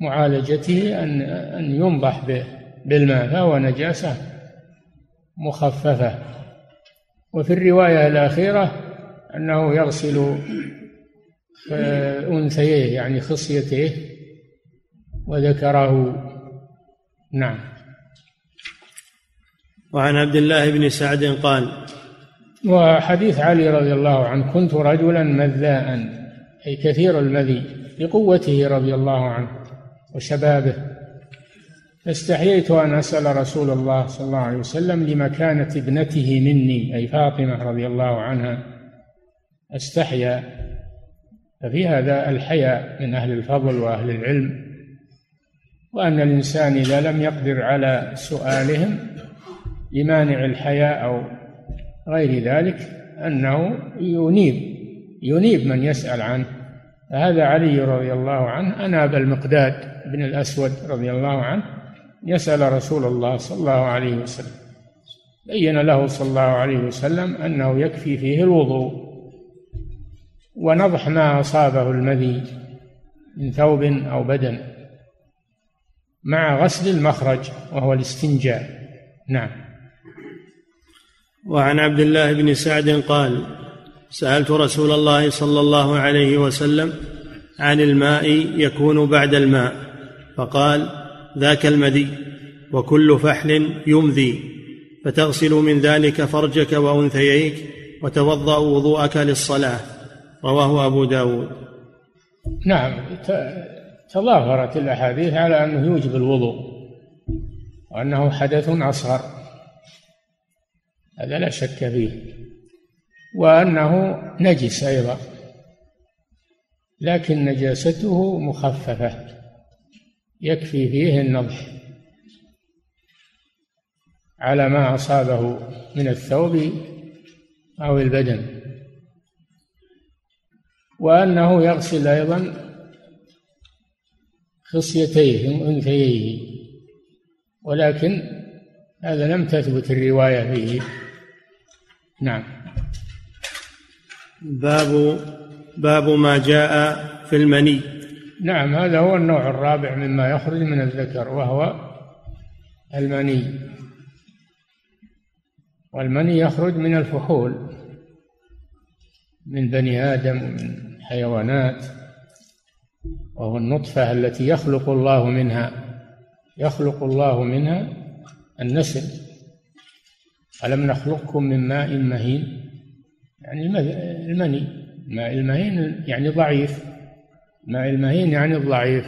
معالجته أن أن ينضح بالماء فهو نجاسة مخففة. وفي الرواية الأخيرة أنه يغسل أنثيه يعني خصيته وذكره. نعم. وعن عبد الله بن سعد قال وحديث علي رضي الله عنه كنت رجلا مذاء أي كثير المذي لقوته رضي الله عنه وشبابه. فاستحييت أن أسأل رسول الله صلى الله عليه وسلم لمكانة ابنته مني أي فاطمة رضي الله عنها. أستحيا. ففي هذا الحياء من أهل الفضل وأهل العلم وأن الإنسان إذا لم يقدر على سؤالهم لمانع الحياء أو غير ذلك أنه ينيب ينيب من يسأل عنه. هذا علي رضي الله عنه أناب المقداد بن الأسود رضي الله عنه يسأل رسول الله صلى الله عليه وسلم. بين له صلى الله عليه وسلم أنه يكفي فيه الوضوء. ونضح ما أصابه المذي من ثوب أو بدن مع غسل المخرج وهو الاستنجاء. نعم. وعن عبد الله بن سعد قال سألت رسول الله صلى الله عليه وسلم عن الماء يكون بعد الماء فقال ذاك المذي وكل فحل يمذي فتغسل من ذلك فرجك وأنثييك وتوضأ وضوءك للصلاة. رواه أبو داود. نعم تظاهرت الأحاديث على أنه يوجب الوضوء وأنه حدث أصغر. هذا لا شك فيه. وأنه نجس أيضا. لكن نجاسته مخففة. يكفي فيه النضح. على ما أصابه من الثوب أو البدن. وأنه يغسل أيضا خصيتيه أنثييه. ولكن هذا لم تثبت الرواية فيه. نعم. باب باب ما جاء في المني. نعم هذا هو النوع الرابع مما يخرج من الذكر وهو المني. والمني يخرج من الفحول من بني آدم ومن حيوانات وهو النطفة التي يخلق الله منها يخلق الله منها النسل. ألم نخلقكم من ماء مهين؟ يعني المني. الماء المهين يعني ضعيف. الماء المهين يعني الضعيف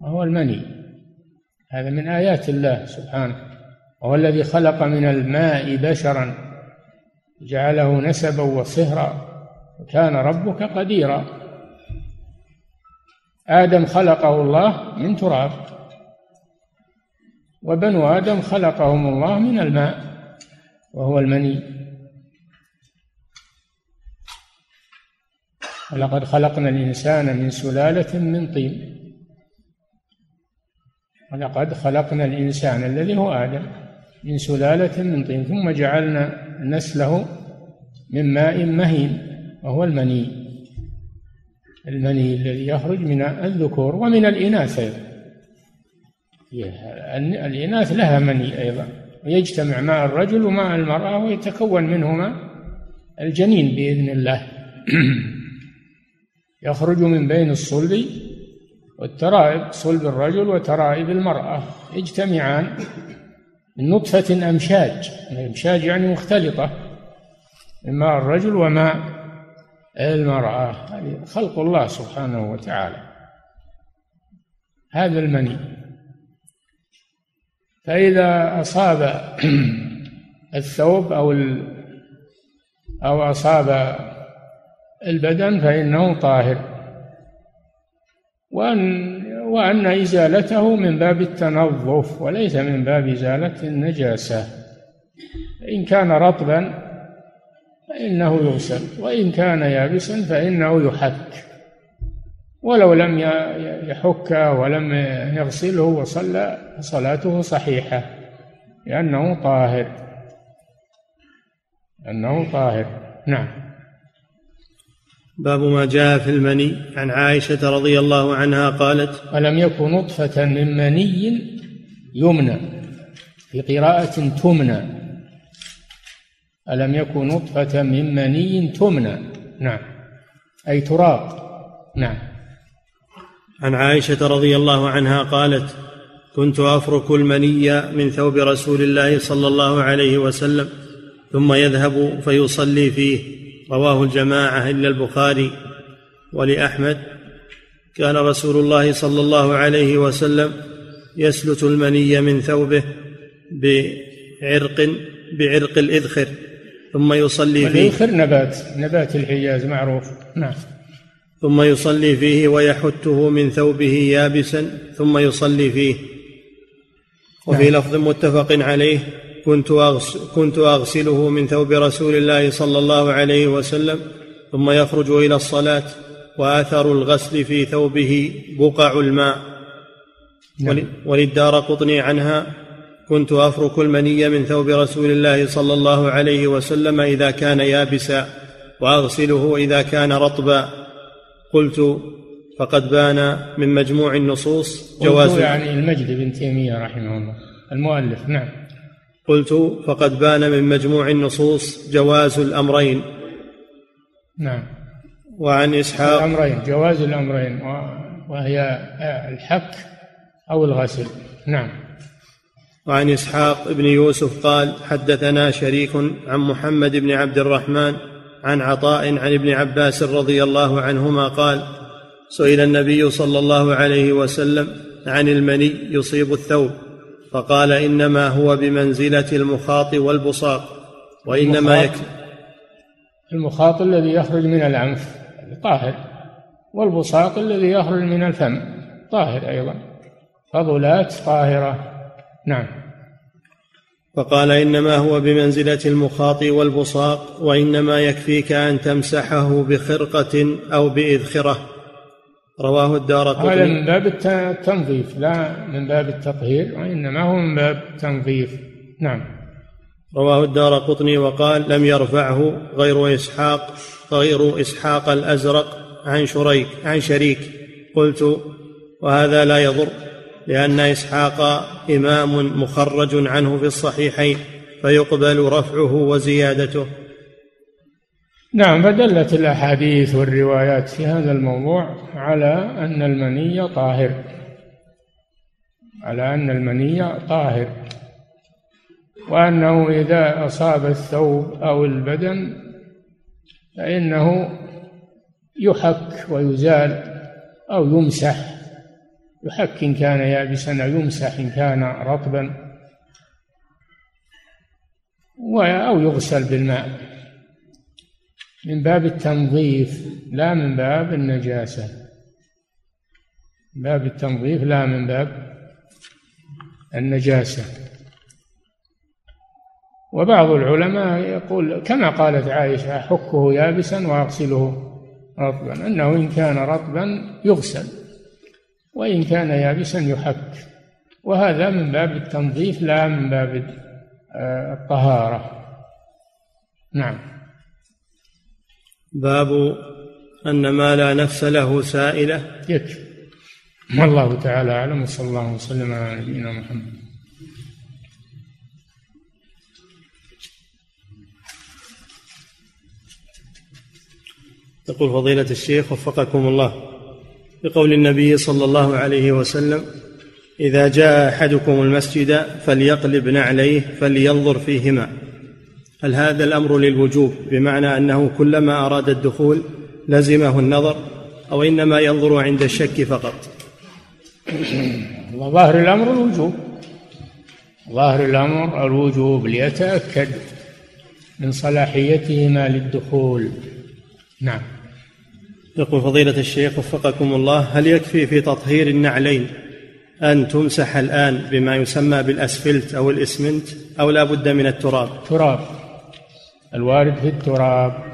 وهو المني. هذا من آيات الله سبحانه. وهو الذي خلق من الماء بشرا جعله نسبا وصهرا. وكان ربك قديرا. آدم خلقه الله من تراب. وبنو آدم خلقهم الله من الماء وهو المني. ولقد خلقنا الإنسان من سلالة من طين. ولقد خلقنا الإنسان الذي هو آدم من سلالة من طين ثم جعلنا نسله من ماء مهين. وهو المني. المني الذي يخرج من الذكور ومن الإناث أيضا. الإناث لها مني أيضا. ويجتمع مع الرجل ومع المرأة ويتكون منهما الجنين بإذن الله. <clears throat> يخرج من بين الصلب والترائب صلب الرجل وترائب المرأة. يجتمعان من نطفة أمشاج. الأمشاج يعني مختلطة. من ماء الرجل وماء المرأة هذه خلق الله سبحانه وتعالى. هذا المني. فإذا أصاب <clears throat> الثوب أو أو أصاب البدن فإنه طاهر. وأن وأن إزالته من باب التنظف وليس من باب إزالة النجاسة. إن كان رطبا فإنه يغسل. وإن كان يابسا فإنه يحك. ولو لم يحك ولم يغسله وصلى صلاته صحيحة. لأنه طاهر. لأنه طاهر. نعم. باب ما جاء في المني. عن عائشة رضي الله عنها قالت ولم يكن نطفة من مني يمنى. في قراءة تمنى. ألم يكن نطفة من مني تمنى؟ نعم. أي تراق نعم. عن عائشة رضي الله عنها قالت كنت أفرك المني من ثوب رسول الله صلى الله عليه وسلم ثم يذهب فيصلي فيه. رواه الجماعة إلا البخاري. ولأحمد كان رسول الله صلى الله عليه وسلم يسلت المني من ثوبه بعرق بعرق الإذخر. ثم يصلي فيه. الإذخر نبات نبات الحجاز معروف. نعم. ثم يصلي فيه ويحته من ثوبه يابسا ثم يصلي فيه. وفي نعم. لفظ متفق عليه كنت أغسل كنت أغسله من ثوب رسول الله صلى الله عليه وسلم ثم يخرج إلى الصلاة وأثر الغسل في ثوبه بقع الماء. نعم. وللدار قطني عنها كنت أفرك المني من ثوب رسول الله صلى الله عليه وسلم إذا كان يابسا وأغسله إذا كان رطبا. قلت فقد بان من مجموع النصوص جواز. يعني المجد بن تيمية رحمه الله. المؤلف نعم. قلت فقد بان من مجموع النصوص جواز الأمرين. نعم. وعن إسحاق الأمرين جواز الأمرين وهي الحك أو الغسل. نعم. وعن إسحاق بن يوسف قال حدثنا شريك عن محمد بن عبد الرحمن عن عطاء عن ابن عباس رضي الله عنهما قال سئل النبي صلى الله عليه وسلم عن المني يصيب الثوب فقال إنما هو بمنزلة المخاط والبصاق وإنما يكفي المخاط الذي يخرج من الانف طاهر والبصاق الذي يخرج من الفم طاهر أيضا فضلات طاهرة. نعم. فقال إنما هو بمنزلة المخاط والبصاق وإنما يكفيك أن تمسحه بخرقة أو بإذخرة. رواه الدار قطني. هذا من باب التنظيف لا من باب التطهير وإنما هو من باب التنظيف. نعم. رواه الدار قطني وقال لم يرفعه غير إسحاق غير إسحاق الأزرق عن شريك عن شريك. قلت وهذا لا يضر. لأن إسحاق إمام مخرج عنه في الصحيحين فيقبل رفعه وزيادته. نعم فدلت الأحاديث والروايات في هذا الموضوع على أن المني طاهر. على أن المني طاهر. وأنه إذا أصاب الثوب أو البدن فإنه يحك ويزال أو يمسح. يحك إن كان يابسا أو يمسح إن كان رطبا أو يغسل بالماء. من باب التنظيف لا من باب النجاسة. باب التنظيف لا من باب النجاسة. وبعض العلماء يقول كما قالت عائشة أحكه يابسا وأغسله رطبا أنه إن كان رطبا يغسل. وإن كان يابسا يحك. وهذا من باب التنظيف لا من باب آه، الطهارة. نعم. باب أن ما لا نفس له سائلة. يكفي. والله تعالى أعلم. وصلى الله وسلم على نبينا محمد. يقول فضيلة الشيخ وفقكم الله. بقول النبي صلى الله عليه وسلم إذا جاء أحدكم المسجد فليقلب نعليه فلينظر فيهما. هل هذا الأمر للوجوب؟ بمعنى أنه كلما أراد الدخول لزمه النظر أو إنما ينظر عند الشك فقط. ظاهر الأمر الوجوب. ظاهر الأمر الوجوب ليتأكد من صلاحيتهما للدخول. نعم. يقول فضيلة الشيخ وفقكم الله هل يكفي في تطهير النعلين أن تمسح الآن بما يسمى بالأسفلت أو الإسمنت أو لا بد من التراب؟ تراب. الوارد في التراب.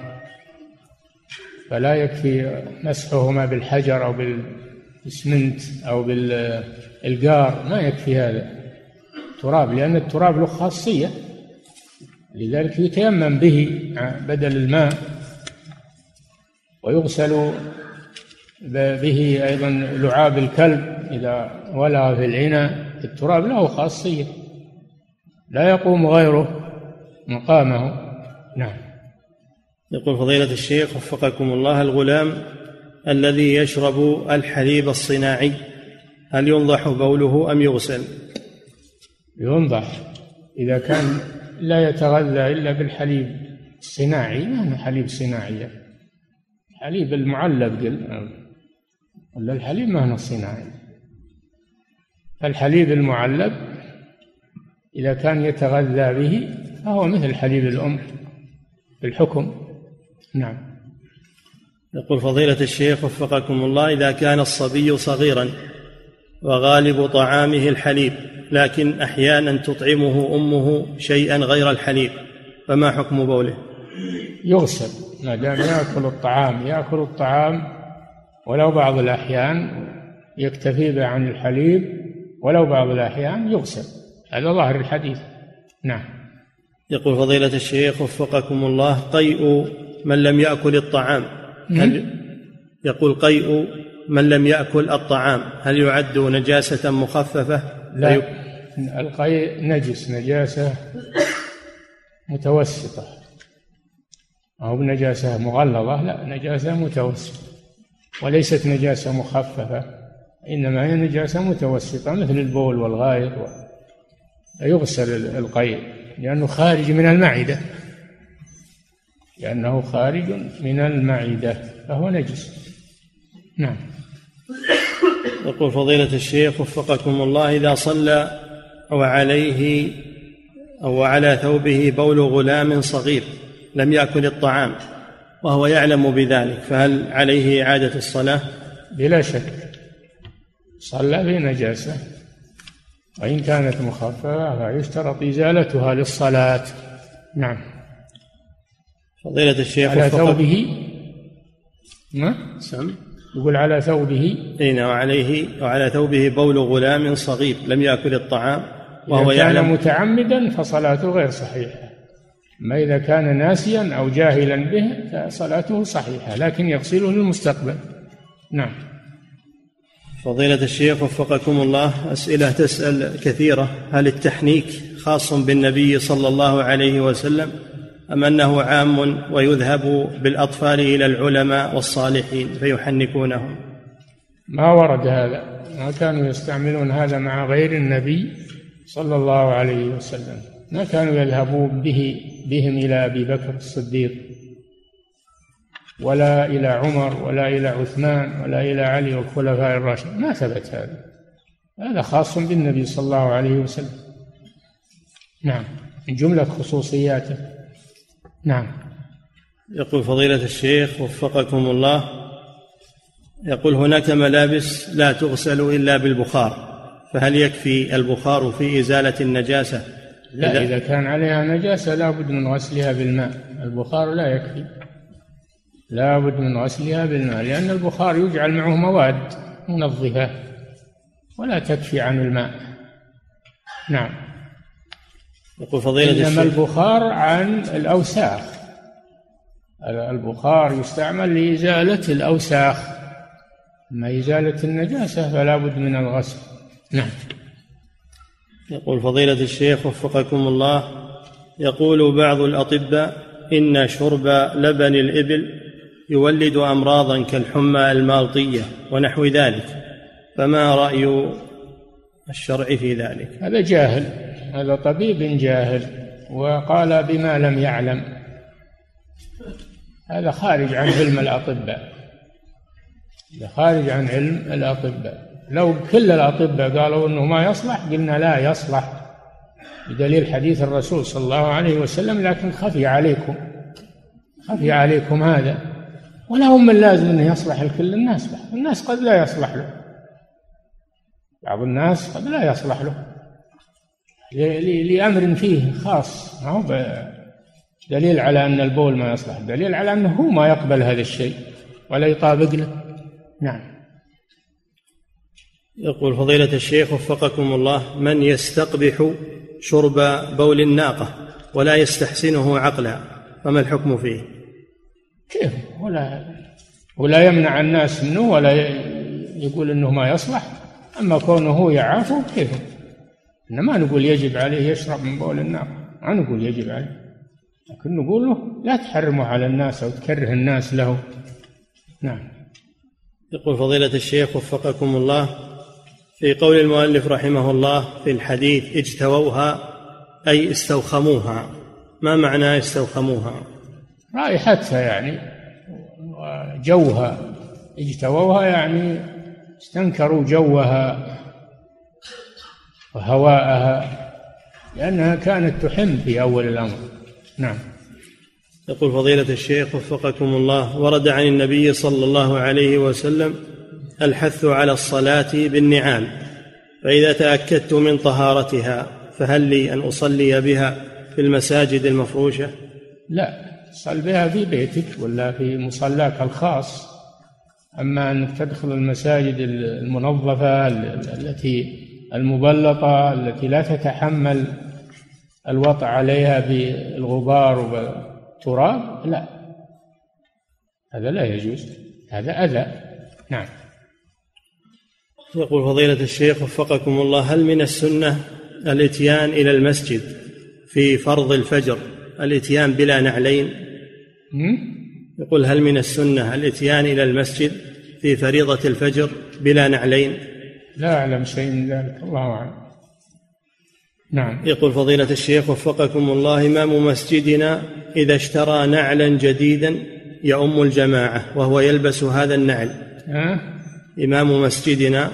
فلا يكفي مسحهما بالحجر أو بالإسمنت أو بالإلقار. ما يكفي هذا. تراب لأن التراب له خاصية. لذلك يتيمم به بدل الماء. ويغسل به أيضا لعاب الكلب إذا ولغ في العنى التراب له خاصية. لا يقوم غيره مقامه. نعم. يقول فضيلة الشيخ وفقكم الله الغلام الذي يشرب الحليب الصناعي هل ينضح بوله أم يغسل؟ ينضح. إذا كان لا يتغذى إلا بالحليب الصناعي ما هو حليب صناعي؟ حليب المعلب قل. ولا الحليب ما هو صناعي. فالحليب المعلب إذا كان يتغذى به فهو مثل حليب الأم في الحكم نعم. يقول فضيلة الشيخ وفقكم الله إذا كان الصبي صغيرا وغالب طعامه الحليب لكن أحيانا تطعمه أمه شيئا غير الحليب فما حكم بوله؟ يغسل. ما دام يأكل الطعام يأكل الطعام ولو بعض الأحيان يكتفي عن الحليب ولو بعض الأحيان يغسل. هذا ظاهر الحديث. نعم. يقول فضيلة الشيخ وفقكم الله قيء من لم يأكل الطعام. هل يقول قيء من لم يأكل الطعام هل يعد نجاسة مخففة؟ لا. القيء نجس نجاسة متوسطة. أو بنجاسة مغلظة لا نجاسة متوسطة وليست نجاسة مخففة إنما هي نجاسة متوسطة مثل البول والغائط يغسل القيء لأنه خارج من المعدة لأنه خارج من المعدة فهو نجس. نعم. يقول فضيلة الشيخ وفقكم الله إذا صلى وعليه أو على ثوبه بول غلام صغير لم يأكل الطعام وهو يعلم بذلك فهل عليه إعادة الصلاة؟ بلا شك. صلى بنجاسة وإن كانت مخففة فيشترط إزالتها للصلاة. نعم. فضيلة الشيخ على ثوبه؟ ما؟ سم يقول على ثوبه؟ إي نعم وعليه وعلى ثوبه بول غلام صغير لم يأكل الطعام وهو كان يعلم متعمدا فصلاته غير صحيحة. أما إذا كان ناسيا أو جاهلا به فصلاته صحيحة لكن يغسله للمستقبل. نعم. فضيلة الشيخ وفقكم الله أسئلة تسأل كثيرة. هل التحنيك خاص بالنبي صلى الله عليه وسلم أم أنه عام ويذهب بالأطفال إلى العلماء والصالحين فيحنكونهم؟ ما ورد هذا. ما كانوا يستعملون هذا مع غير النبي صلى الله عليه وسلم. ما كانوا يذهبون به بهم إلى أبي بكر الصديق ولا إلى عمر ولا إلى عثمان ولا إلى علي والخلفاء الراشدين. ما ثبت هذا. هذا خاص بالنبي صلى الله عليه وسلم. نعم. من جملة خصوصياته. نعم. يقول فضيلة الشيخ وفقكم الله يقول هناك ملابس لا تغسل إلا بالبخار فهل يكفي البخار في إزالة النجاسة؟ لا إذا, إذا كان عليها نجاسة لا بد من غسلها بالماء. البخار لا يكفي. لا بد من غسلها بالماء لأن البخار يجعل معه مواد منظفة ولا تكفي عن الماء. نعم. يقول فضيلة إنما البخار عن الأوساخ. البخار يستعمل لإزالة الأوساخ. أما إزالة النجاسة فلا بد من الغسل. نعم. يقول فضيلة الشيخ وفقكم الله يقول بعض الأطباء إن شرب لبن الإبل يولد امراضا كالحمى المالطية ونحو ذلك فما رأي الشرع في ذلك؟ هذا جاهل هذا طبيب جاهل وقال بما لم يعلم. هذا خارج عن علم الأطباء هذا خارج عن علم الأطباء. لو كل الأطباء قالوا إنه ما يصلح قلنا لا يصلح بدليل حديث الرسول صلى الله عليه وسلم لكن خفي عليكم خفي عليكم هذا. ولا هم من لازم إنه يصلح لكل الناس الناس قد لا يصلح له. بعض الناس قد لا يصلح له. لأمر فيه خاص. ما هو دليل على أن البول ما يصلح دليل على أنه هو ما يقبل هذا الشيء ولا يطابق له. نعم. يقول فضيلة الشيخ وفقكم الله من يستقبح شرب بول الناقة ولا يستحسنه عقلا؟ فما الحكم فيه؟ كيف؟ ولا ولا يمنع الناس منه ولا يقول إنه ما يصلح. أما كونه يعافه كيف؟ إنما نقول يجب عليه يشرب من بول النار ما نقول يجب عليه. لكن نقول له لا تحرمه على الناس أو تكره الناس له. نعم. يقول فضيلة الشيخ وفقكم الله في قول المؤلف رحمه الله في الحديث اجتووها أي استوخموها. ما معنى استوخموها؟ رائحتها يعني وجوها اجتووها يعني استنكروا جوها وهواءها لأنها كانت تحم في أول الأمر. نعم. يقول فضيلة الشيخ وفقكم الله ورد عن النبي صلى الله عليه وسلم الحث على الصلاة بالنعال فإذا تأكدت من طهارتها فهل لي أن أصلي بها في المساجد المفروشة؟ لا صل بها في بيتك ولا في مصلاك الخاص. أما أنك تدخل المساجد المنظفة التي المبلطة التي لا تتحمل الوطع عليها بالغبار والتراب لا. هذا لا يجوز هذا أذى. نعم. يقول فضيلة الشيخ وفقكم الله هل من السنة الاتيان إلى المسجد في فرض الفجر الاتيان بلا نعلين؟ يقول هل من السنة الاتيان إلى المسجد في فريضة الفجر بلا نعلين؟ لا أعلم شيء من ذلك الله أعلم. نعم. يقول فضيلة الشيخ وفقكم الله إمام مسجدنا إذا اشترى نعلا جديدا يؤم الجماعة وهو يلبس هذا النعل. أه؟ إمام مسجدنا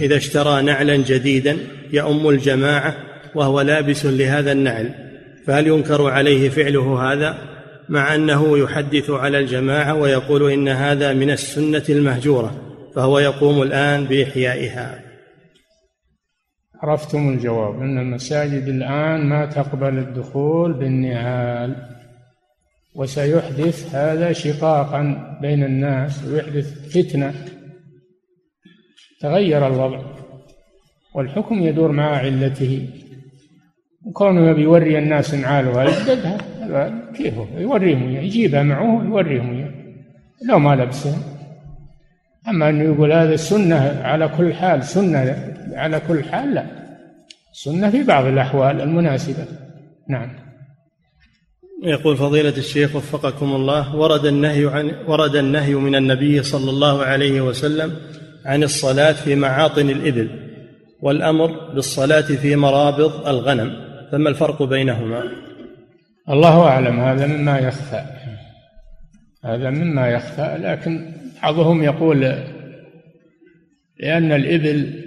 إذا اشترى نعلا جديدا يؤم الجماعة وهو لابس لهذا النعل فهل ينكر عليه فعله هذا؟ مع أنه يحدث على الجماعة ويقول إن هذا من السنة المهجورة فهو يقوم الآن بإحيائها. عرفتم الجواب أن المساجد الآن ما تقبل الدخول بالنعال وسيحدث هذا شقاقا بين الناس ويحدث فتنة. تغير الوضع والحكم يدور مع علته. وكونه يوري الناس نعاله يجددها كيفه يوريهم يجيبها معه يوريهم لو ما لبسها أما أنه يقول هذا سنة على كل حال سنة على كل حال لا. سنة في بعض الأحوال المناسبة. نعم. يقول فضيلة الشيخ وفقكم الله ورد النهي عن ورد النهي من النبي صلى الله عليه وسلم عن الصلاة في معاطن الإبل والأمر بالصلاة في مرابض الغنم. فما الفرق بينهما؟ الله أعلم. هذا مما يخفى. هذا مما يخفى. لكن بعضهم يقول لأن الإبل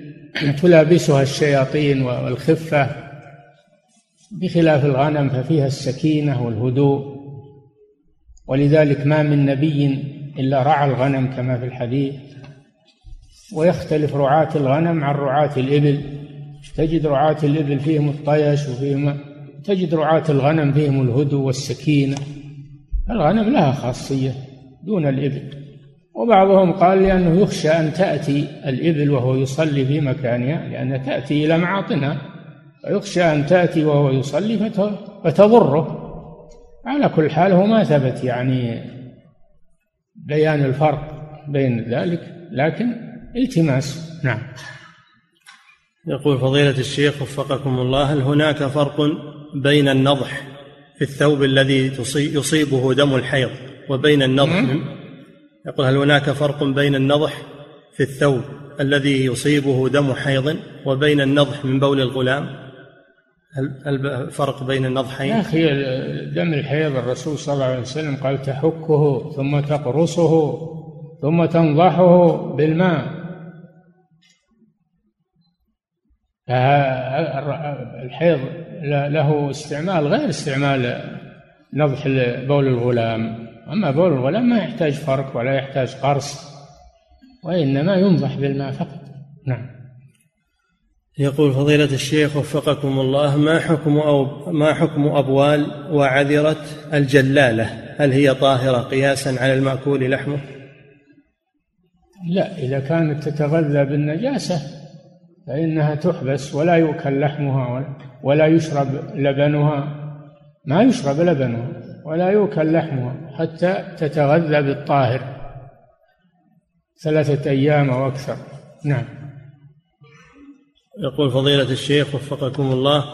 تلابسها الشياطين والخفة بخلاف الغنم ففيها السكينة والهدوء. ولذلك ما من نبي إلا رعى الغنم كما في الحديث. ويختلف رعاة الغنم عن رعاة الإبل. تجد رعاة الإبل فيهم الطيش وفيهم تجد رعاة الغنم فيهم الهدوء والسكينة. الغنم لها خاصية دون الإبل. وبعضهم قال لأنه يخشى أن تأتي الإبل وهو يصلي في مكانها لأن تأتي إلى معاطنها. فيخشى أن تأتي وهو يصلي فتضره. على كل حال هو ما ثبت يعني بيان الفرق بين ذلك لكن التماس. نعم. يقول فضيلة الشيخ وفقكم الله هل هناك فرق بين النضح في الثوب الذي يصيبه دم الحيض وبين النضح؟ يقول هل هناك فرق بين النضح في الثوب الذي يصيبه دم حيض وبين النضح من بول الغلام؟ هل فرق بين النضحين؟ يا أخي دم الحيض الرسول صلى الله عليه وسلم قال تحكه ثم تقرصه ثم تنضحه بالماء. الحيض له استعمال غير استعمال نضح بول الغلام. أما بول الغلام ما يحتاج فرق ولا يحتاج قرص وإنما ينضح بالماء فقط. نعم. يقول فضيلة الشيخ وفقكم الله ما حكم أو ما حكم أبوال وعذرة الجلالة؟ هل هي طاهرة قياسا على المأكول لحمه؟ لا إذا كانت تتغذى بالنجاسة فإنها تحبس ولا يؤكل لحمها ولا يشرب لبنها ما يشرب لبنها ولا يؤكل لحمها حتى تتغذى بالطاهر ثلاثة أيام أو أكثر. نعم. يقول فضيلة الشيخ وفقكم الله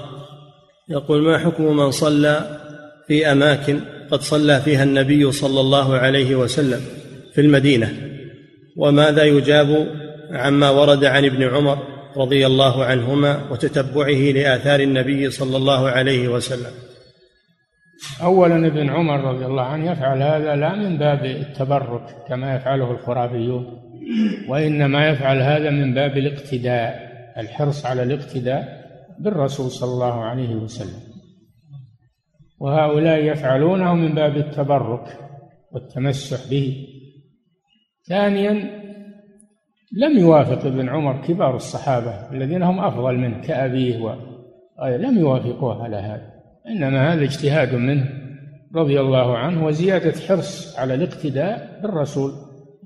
يقول ما حكم من صلى في أماكن قد صلى فيها النبي صلى الله عليه وسلم في المدينة؟ وماذا يجاب عما ورد عن ابن عمر رضي الله عنهما وتتبعه لآثار النبي صلى الله عليه وسلم. أولا ابن عمر رضي الله عنه يفعل هذا لا من باب التبرك كما يفعله الخرافيون وإنما يفعل هذا من باب الاقتداء الحرص على الاقتداء بالرسول صلى الله عليه وسلم. وهؤلاء يفعلونه من باب التبرك والتمسح به. ثانيا لم يوافق ابن عمر كبار الصحابة الذين هم أفضل منه كأبيه و... لم يوافقوه على هذا. إنما هذا اجتهاد منه رضي الله عنه وزيادة حرص على الاقتداء بالرسول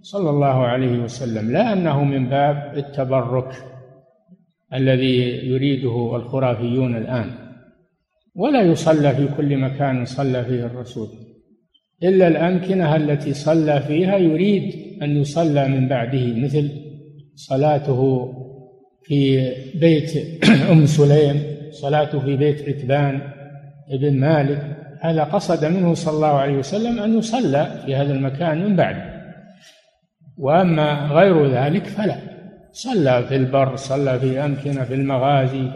صلى الله عليه وسلم لا أنه من باب التبرك الذي يريده الخرافيون الآن ولا يصلى في كل مكان صلى فيه الرسول. إلا الأمكنة التي صلى فيها يريد أن يصلى من بعده مثل صلاته في بيت <clears throat> أم سليم صلاته في بيت عتبان بن مالك. هذا قصد منه صلى الله عليه وسلم أن يصلى في هذا المكان من بعده وأما غير ذلك فلا. صلى في البر صلى في أمكنة في المغازي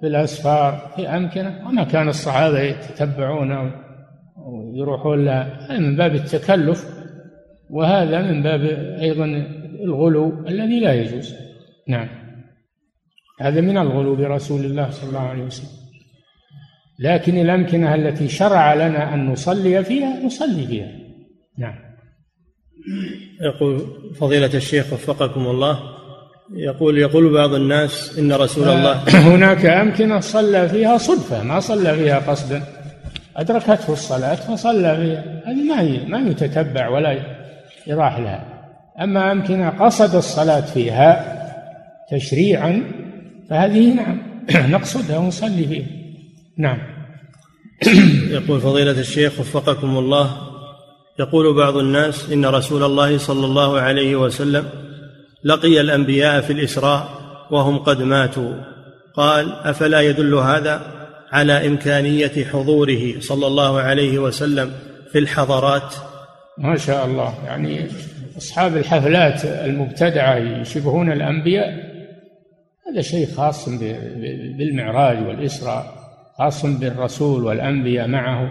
في الأسفار في أمكنة. وما كان الصحابة يتتبعون ويروحون لها من باب التكلف. وهذا من باب أيضا الغلو الذي لا يجوز. نعم. هذا من الغلو برسول الله صلى الله عليه وسلم. لكن الأمكنة التي شرع لنا أن نصلي فيها نصلي فيها. نعم. يقول فضيلة الشيخ وفقكم الله يقول يقول بعض الناس إن رسول الله <clears throat> هناك أمكنة صلى فيها صدفة ما صلى فيها قصدا. أدركته الصلاة فصلى فيها. هذه ما ما يتتبع ولا يراح لها. أما أمكنة قصد الصلاة فيها تشريعا فهذه نعم <clears throat> نقصدها ونصلي فيها. نعم. <clears throat> يقول فضيلة الشيخ وفقكم الله يقول بعض الناس إن رسول الله صلى الله عليه وسلم لقي الأنبياء في الإسراء وهم قد ماتوا. قال أفلا يدل هذا على إمكانية حضوره صلى الله عليه وسلم في الحضارات ما شاء الله يعني أصحاب الحفلات المبتدعة يشبهون الأنبياء هذا شيء خاص بالمعراج والإسراء خاص بالرسول والأنبياء معه.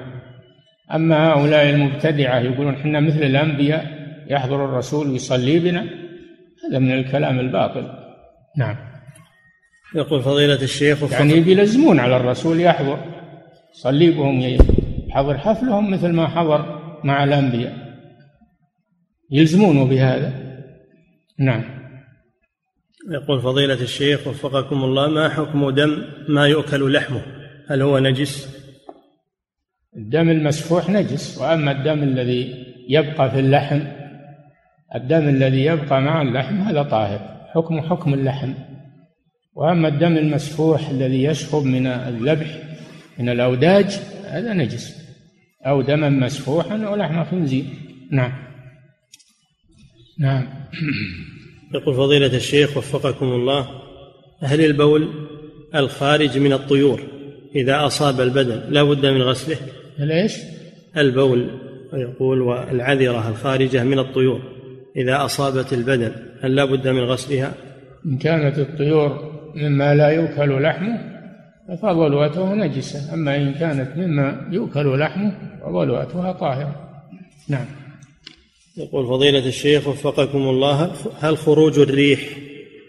أما هؤلاء المبتدعة يقولون إحنا مثل الأنبياء يحضر الرسول ويصلي بنا هذا من الكلام الباطل. نعم. يقول فضيلة الشيخ يعني بيلزمون على الرسول يحضر يصلي بهم يحضر حفلهم مثل ما حضر مع الأنبياء. يلزمونه بهذا. نعم. يقول فضيلة الشيخ وفقكم الله ما حكم دم ما يؤكل لحمه؟ هل هو نجس؟ الدم المسفوح نجس وأما الدم الذي يبقى في اللحم الدم الذي يبقى مع اللحم هذا طاهر. حكم حكم اللحم. وأما الدم المسفوح الذي يسحب من الذبح من الأوداج هذا نجس. أو دما مسفوحا أو لحم خنزير. نعم. نعم. يقول فضيلة الشيخ وفقكم الله هل البول الخارج من الطيور إذا أصاب البدن لا بد من غسله؟ ليش البول يقول والعذرة الخارجة من الطيور إذا أصابت البدن هل لا بد من غسلها؟ إن كانت الطيور مما لا يؤكل لحمه فضلوته نجسة أما إن كانت مما يؤكل لحمه فضلوتها طاهرة. نعم. يقول فضيلة الشيخ وفقكم الله هل خروج الريح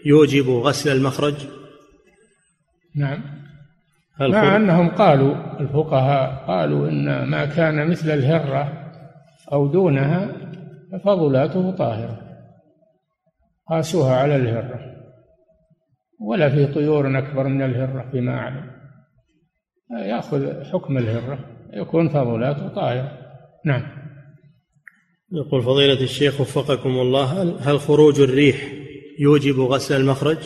يوجب غسل المخرج؟ نعم. هل مع أنهم قالوا الفقهاء قالوا إن ما كان مثل الهرة أو دونها ففضلاته طاهرة قاسوها على الهرة ولا في طيور أكبر من الهرة فيما أعلم. يأخذ حكم الهرة يكون فضلاته طاهرة. نعم. يقول فضيلة الشيخ وفقكم الله هل خروج الريح يوجب غسل المخرج؟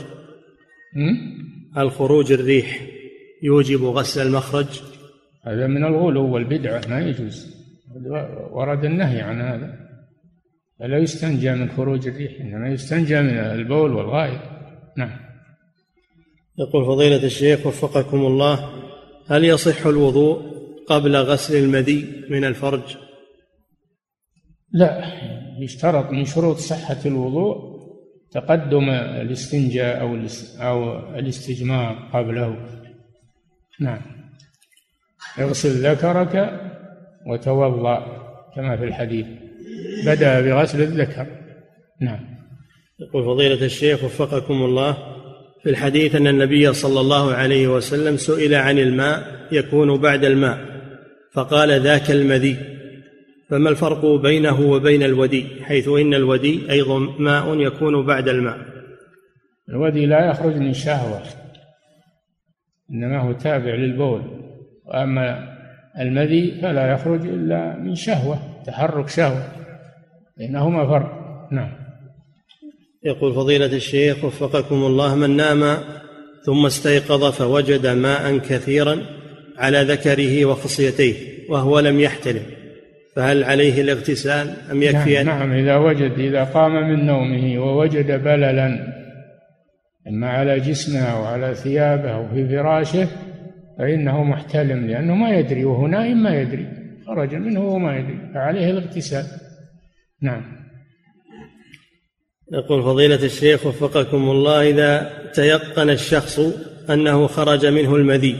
هل خروج الريح يوجب غسل المخرج؟ هذا من الغلو والبدعة ما يجوز ورد النهي عن هذا فلا يستنجى من خروج الريح إنما يستنجى من البول والغائط نعم يقول فضيلة الشيخ وفقكم الله هل يصح الوضوء قبل غسل المذي من الفرج؟ لا يشترط من شروط صحة الوضوء تقدم الاستنجاء أو أو الاستجمار قبله. نعم. اغسل ذكرك وتوضأ كما في الحديث. بدأ بغسل الذكر. نعم. يقول فضيلة الشيخ وفقكم الله في الحديث أن النبي صلى الله عليه وسلم سئل عن الماء يكون بعد الماء فقال ذاك المذي. فما الفرق بينه وبين الودي؟ حيث إن الودي أيضا ماء يكون بعد الماء. الودي لا يخرج من شهوة إنما هو تابع للبول. وأما المذي فلا يخرج إلا من شهوة تحرك شهوة. بينهما فرق. نعم. يقول فضيلة الشيخ وفقكم الله من نام ثم استيقظ فوجد ماء كثيرا على ذكره وخصيتيه وهو لم يحتلم. فهل عليه الاغتسال أم يكفي نعم, نعم إذا وجد إذا قام من نومه ووجد بللا إما على جسمه أو على ثيابه أو في فراشه فإنه محتلم لأنه ما يدري وهو نائم ما يدري خرج منه وهو ما يدري فعليه الاغتسال. نعم. يقول فضيلة الشيخ وفقكم الله إذا تيقن الشخص أنه خرج منه المذي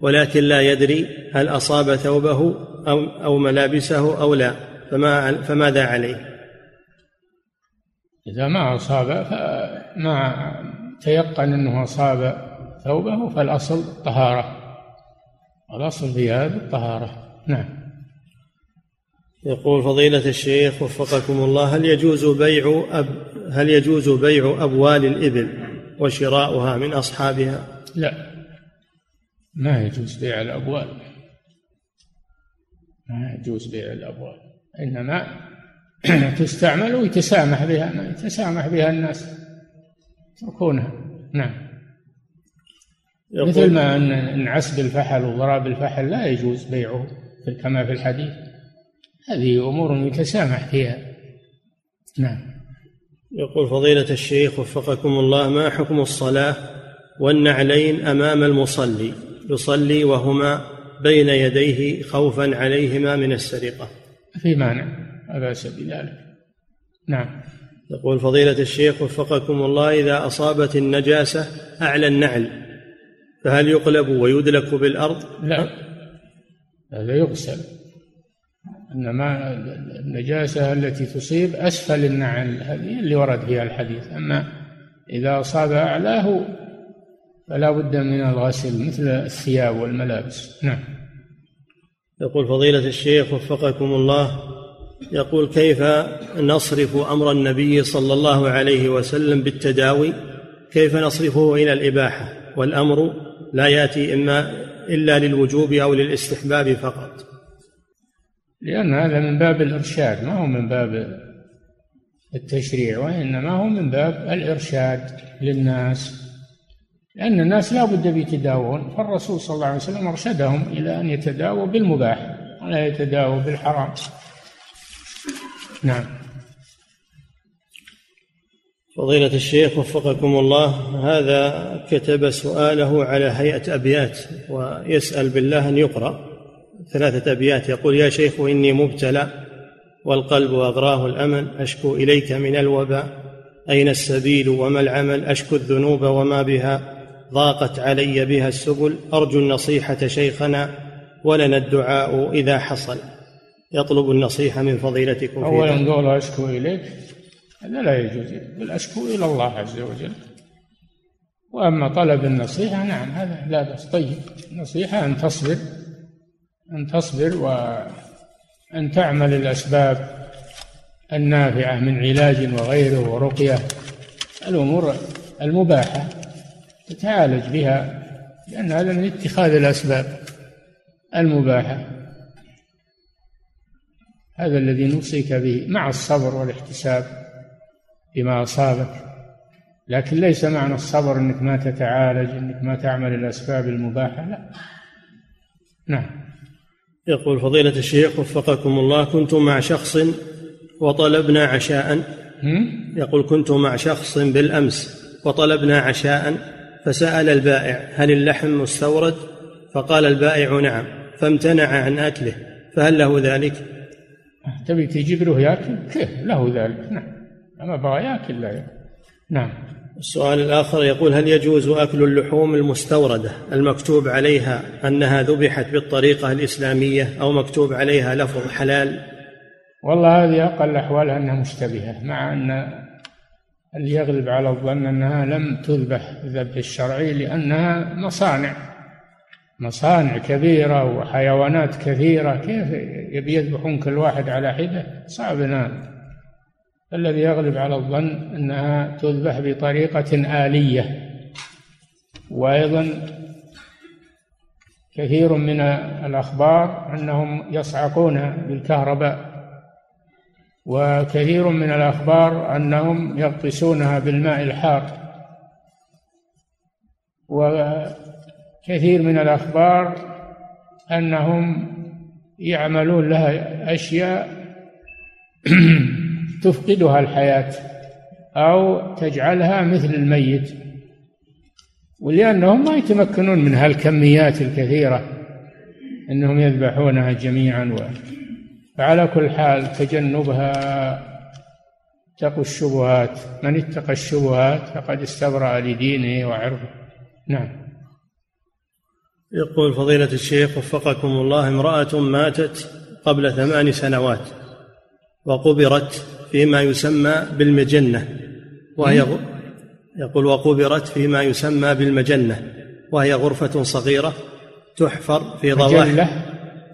ولكن لا يدري هل أصاب ثوبه أو أو ملابسه أو لا فما فماذا عليه؟ إذا ما أصاب فما تيقن أنه أصاب ثوبه فالأصل الطهارة. الأصل في هذا الطهارة. نعم. يقول فضيلة الشيخ وفقكم الله هل يجوز بيع أب هل يجوز بيع أبوال الإبل وشراؤها من أصحابها؟ لا. ما يجوز بيع الأبوال. ما يجوز بيع الأبوال إنما <clears throat> تستعمل ويتسامح بها يتسامح بها الناس. يتركونها نعم. مثل ما أن عسب الفحل وضراب الفحل لا يجوز بيعه كما في الحديث. هذه أمور يتسامح فيها. نعم. يقول فضيلة الشيخ وفقكم الله ما حكم الصلاة والنعلين أمام المصلي؟ يصلي وهما بين يديه خوفا عليهما من السرقة. في مانع لا بأس بذلك نعم. يقول فضيلة الشيخ وفقكم الله إذا أصابت النجاسة أعلى النعل فهل يقلب ويدلك بالأرض؟ لا هذا يغسل. إنما النجاسة التي تصيب أسفل النعل هذه اللي ورد فيها الحديث. أما إذا أصاب أعلاه فلا بد من الغسل مثل الثياب والملابس. نعم. يقول فضيلة الشيخ وفقكم الله يقول كيف نصرف أمر النبي صلى الله عليه وسلم بالتداوي؟ كيف نصرفه إلى الإباحة؟ والأمر لا يأتي إما إلا للوجوب أو للاستحباب فقط. لأن هذا من باب الإرشاد ما هو من باب التشريع وإنما هو من باب الإرشاد للناس. لأن الناس لا بد بيتداوون فالرسول صلى الله عليه وسلم أرشدهم إلى أن يتداووا بالمباح ولا يتداووا بالحرام. نعم. فضيلة الشيخ وفقكم الله هذا كتب سؤاله على هيئة أبيات ويسأل بالله أن يقرأ. ثلاثة أبيات. يقول يا شيخ إني مبتلى والقلب أغراه الأمل أشكو إليك من الوباء. أين السبيل وما العمل؟ أشكو الذنوب وما بها. ضاقت علي بها السبل أرجو النصيحة شيخنا ولنا الدعاء إذا حصل. يطلب النصيحة من فضيلتكم أولا قول أشكو إليك هذا لا يجوز. بل أشكو إلى الله عز وجل. وأما طلب النصيحة نعم هذا لا بأس. طيب النصيحة أن تصبر أن تصبر وأن تعمل الأسباب النافعة من علاج وغيره ورقية. الأمور المباحة. تتعالج بها لأن هذا من اتخاذ الأسباب المباحة. هذا الذي نوصيك به مع الصبر والاحتساب بما أصابك. لكن ليس معنى الصبر أنك ما تتعالج أنك ما تعمل الأسباب المباحة لا. نعم. يقول فضيلة الشيخ وفقكم الله كنت مع شخص وطلبنا عشاء. يقول كنت مع شخص بالأمس وطلبنا عشاء. فسأل البائع هل اللحم مستورد؟ فقال البائع نعم فامتنع عن أكله فهل له ذلك؟ تبي تجيب له ياكل؟ كيف له ذلك؟ نعم. أما بغى ياكل لا ياكل. نعم. السؤال الآخر يقول هل يجوز أكل اللحوم المستوردة؟ المكتوب عليها أنها ذبحت بالطريقة الإسلامية أو مكتوب عليها لفظ حلال؟ والله هذه أقل أحوالها أنها مشتبهة مع أن يغلب على الظن أنها لم تذبح الذبح الشرعي لأنها مصانع. مصانع كبيرة وحيوانات كثيرة. كيف يبي يذبحون كل واحد على حدة؟ صعب هذا الذي يغلب على الظن أنها تذبح بطريقة آلية. وأيضا كثير من الأخبار أنهم يصعقون بالكهرباء. وكثير من الأخبار أنهم يغطسونها بالماء الحار. وكثير من الأخبار أنهم يعملون لها أشياء <clears throat> تفقدها الحياة أو تجعلها مثل الميت. ولأنهم ما يتمكنون من هالكميات الكثيرة أنهم يذبحونها جميعا و... فعلى كل حال تجنبها اتقوا الشبهات. من اتقى الشبهات فقد استبرأ لدينه وعرضه. نعم. يقول فضيلة الشيخ وفقكم الله امرأة ماتت قبل ثمان سنوات وقبرت فيما يسمى بالمجنة وهي يقول وقبرت فيما يسمى بالمجنة وهي غرفة صغيرة تحفر في ضواحي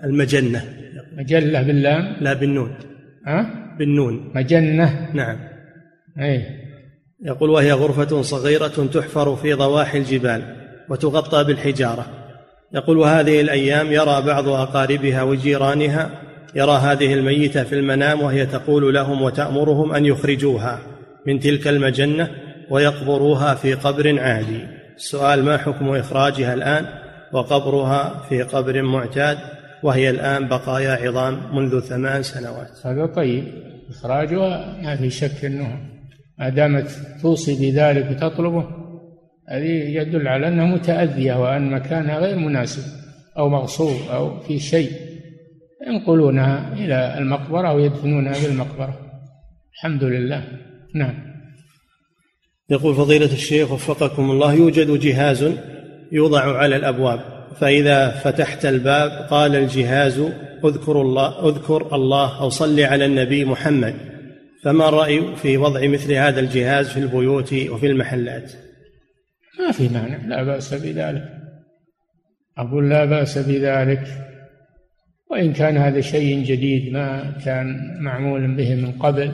المجنة. مجلة باللام؟ لا بالنون. ها؟ بالنون. مجنة. نعم. أي. يقول وهي غرفة صغيرة تحفر في ضواحي الجبال وتغطى بالحجارة. يقول وهذه الأيام يرى بعض أقاربها وجيرانها يرى هذه الميتة في المنام وهي تقول لهم وتأمرهم أن يخرجوها من تلك المجنة ويقبروها في قبر عادي. السؤال ما حكم إخراجها الآن وقبرها في قبر معتاد؟ وهي الآن بقايا عظام منذ ثمان سنوات. هذا طيب. إخراجها ما في شك أنه ما دامت توصي بذلك وتطلبه هذه يدل على أنها متأذية وأن مكانها غير مناسب أو مغصوب أو في شيء ينقلونها إلى المقبرة ويدفنونها بالمقبرة. الحمد لله. نعم. يقول فضيلة الشيخ وفقكم الله يوجد جهاز يوضع على الأبواب. فإذا فتحت الباب قال الجهاز اذكر الله اذكر الله أو صل على النبي محمد. فما الرأي في وضع مثل هذا الجهاز في البيوت وفي المحلات؟ ما في مانع لا بأس بذلك. أقول لا بأس بذلك. وإن كان هذا شيء جديد ما كان معمول به من قبل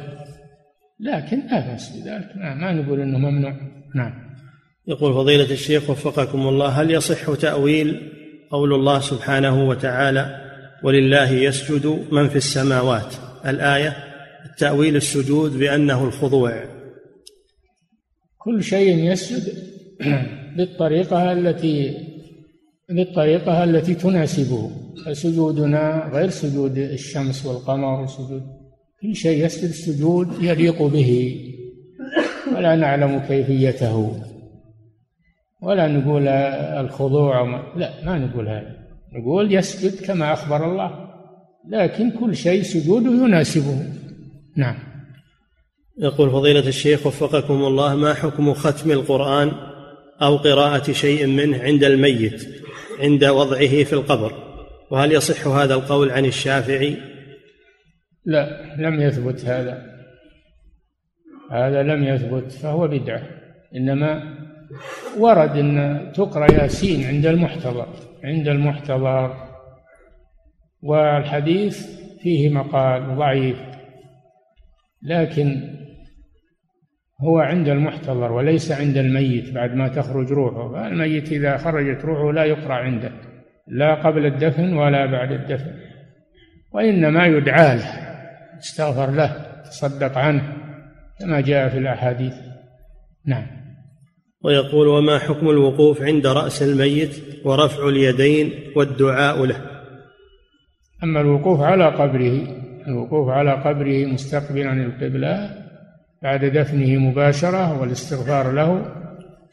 لكن لا بأس بذلك. ما نقول أنه ممنوع. نعم. يقول فضيلة الشيخ وفقكم الله هل يصح تأويل قول الله سبحانه وتعالى ولله يسجد من في السماوات؟ الآية التأويل السجود بأنه الخضوع. كل شيء يسجد بالطريقة التي بالطريقة التي تناسبه فسجودنا غير سجود الشمس والقمر وسجود كل شيء يسجد السجود يليق به. ولا نعلم كيفيته. ولا نقول الخضوع لا ما نقول هذا. نقول يسجد كما أخبر الله لكن كل شيء سجوده يناسبه. نعم. يقول فضيلة الشيخ وفقكم الله ما حكم ختم القرآن أو قراءة شيء منه عند الميت عند وضعه في القبر؟ وهل يصح هذا القول عن الشافعي؟ لا لم يثبت هذا. هذا لم يثبت فهو بدعة. إنما ورد أن تقرأ ياسين عند المحتضر عند المحتضر. والحديث فيه مقال ضعيف لكن هو عند المحتضر وليس عند الميت بعد ما تخرج روحه. الميت إذا خرجت روحه لا يقرأ عنده لا قبل الدفن ولا بعد الدفن وإنما يدعى له استغفر له تصدق عنه كما جاء في الأحاديث. نعم. ويقول وما حكم الوقوف عند رأس الميت ورفع اليدين والدعاء له. أما الوقوف على قبره الوقوف على قبره مستقبلا القبلة بعد دفنه مباشرة والاستغفار له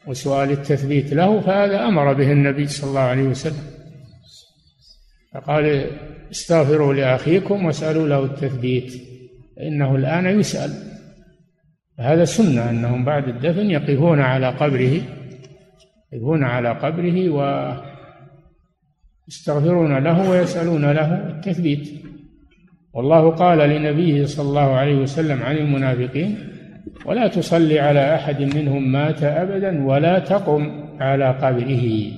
وسؤال التثبيت له فهذا أمر به النبي صلى الله عليه وسلم. فقال استغفروا لأخيكم واسألوا له التثبيت فإنه الآن يسأل. هذا سنة أنهم بعد الدفن يقفون على قبره يقفون على قبره ويستغفرون له ويسألون له التثبيت. والله قال لنبيه صلى الله عليه وسلم عن المنافقين ولا تصلي على أحد منهم مات أبدا ولا تقم على قبره.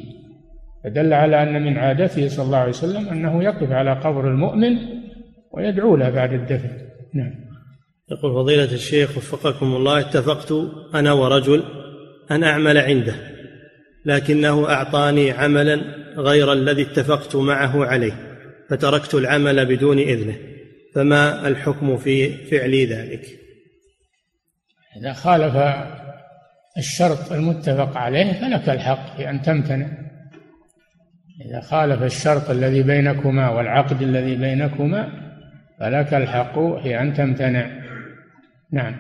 فدل على أن من عادته صلى الله عليه وسلم أنه يقف على قبر المؤمن ويدعو له بعد الدفن. نعم. يقول فضيلة الشيخ وفقكم الله اتفقت أنا ورجل أن أعمل عنده لكنه أعطاني عملا غير الذي اتفقت معه عليه فتركت العمل بدون إذنه فما الحكم في فعلي ذلك؟ إذا خالف الشرط المتفق عليه فلك الحق في أن تمتنع. إذا خالف الشرط الذي بينكما والعقد الذي بينكما فلك الحق في أن تمتنع. نعم.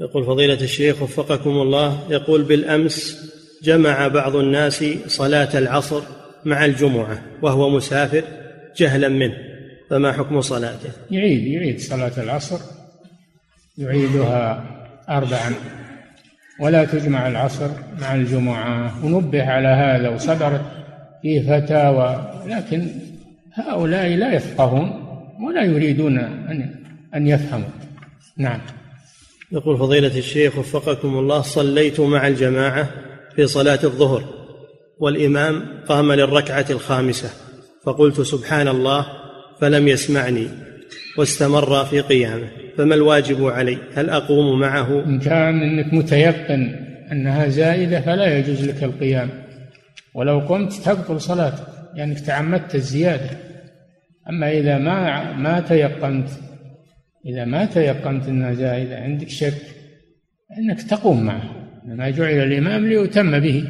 يقول فضيلة الشيخ وفقكم الله يقول بالأمس جمع بعض الناس صلاة العصر مع الجمعة وهو مسافر جهلا منه فما حكم صلاته؟ يعيد يعيد صلاة العصر يعيدها أربعا ولا تجمع العصر مع الجمعة. ونبه على هذا وصدرت فيه فتاوى لكن هؤلاء لا يفقهون ولا يريدون أن أن يفهموا. نعم. يقول فضيلة الشيخ وفقكم الله صليت مع الجماعة في صلاة الظهر والإمام قام للركعة الخامسة فقلت سبحان الله فلم يسمعني واستمر في قيامه فما الواجب علي؟ هل أقوم معه؟ إن كان أنك متيقن أنها زائدة فلا يجوز لك القيام ولو قمت تبطل صلاتك لأنك يعني تعمدت الزيادة. أما إذا ما ما تيقنت إذا ما تيقنت أنها زائدة عندك شك أنك تقوم معه. إنما جعل الإمام ليؤتم به.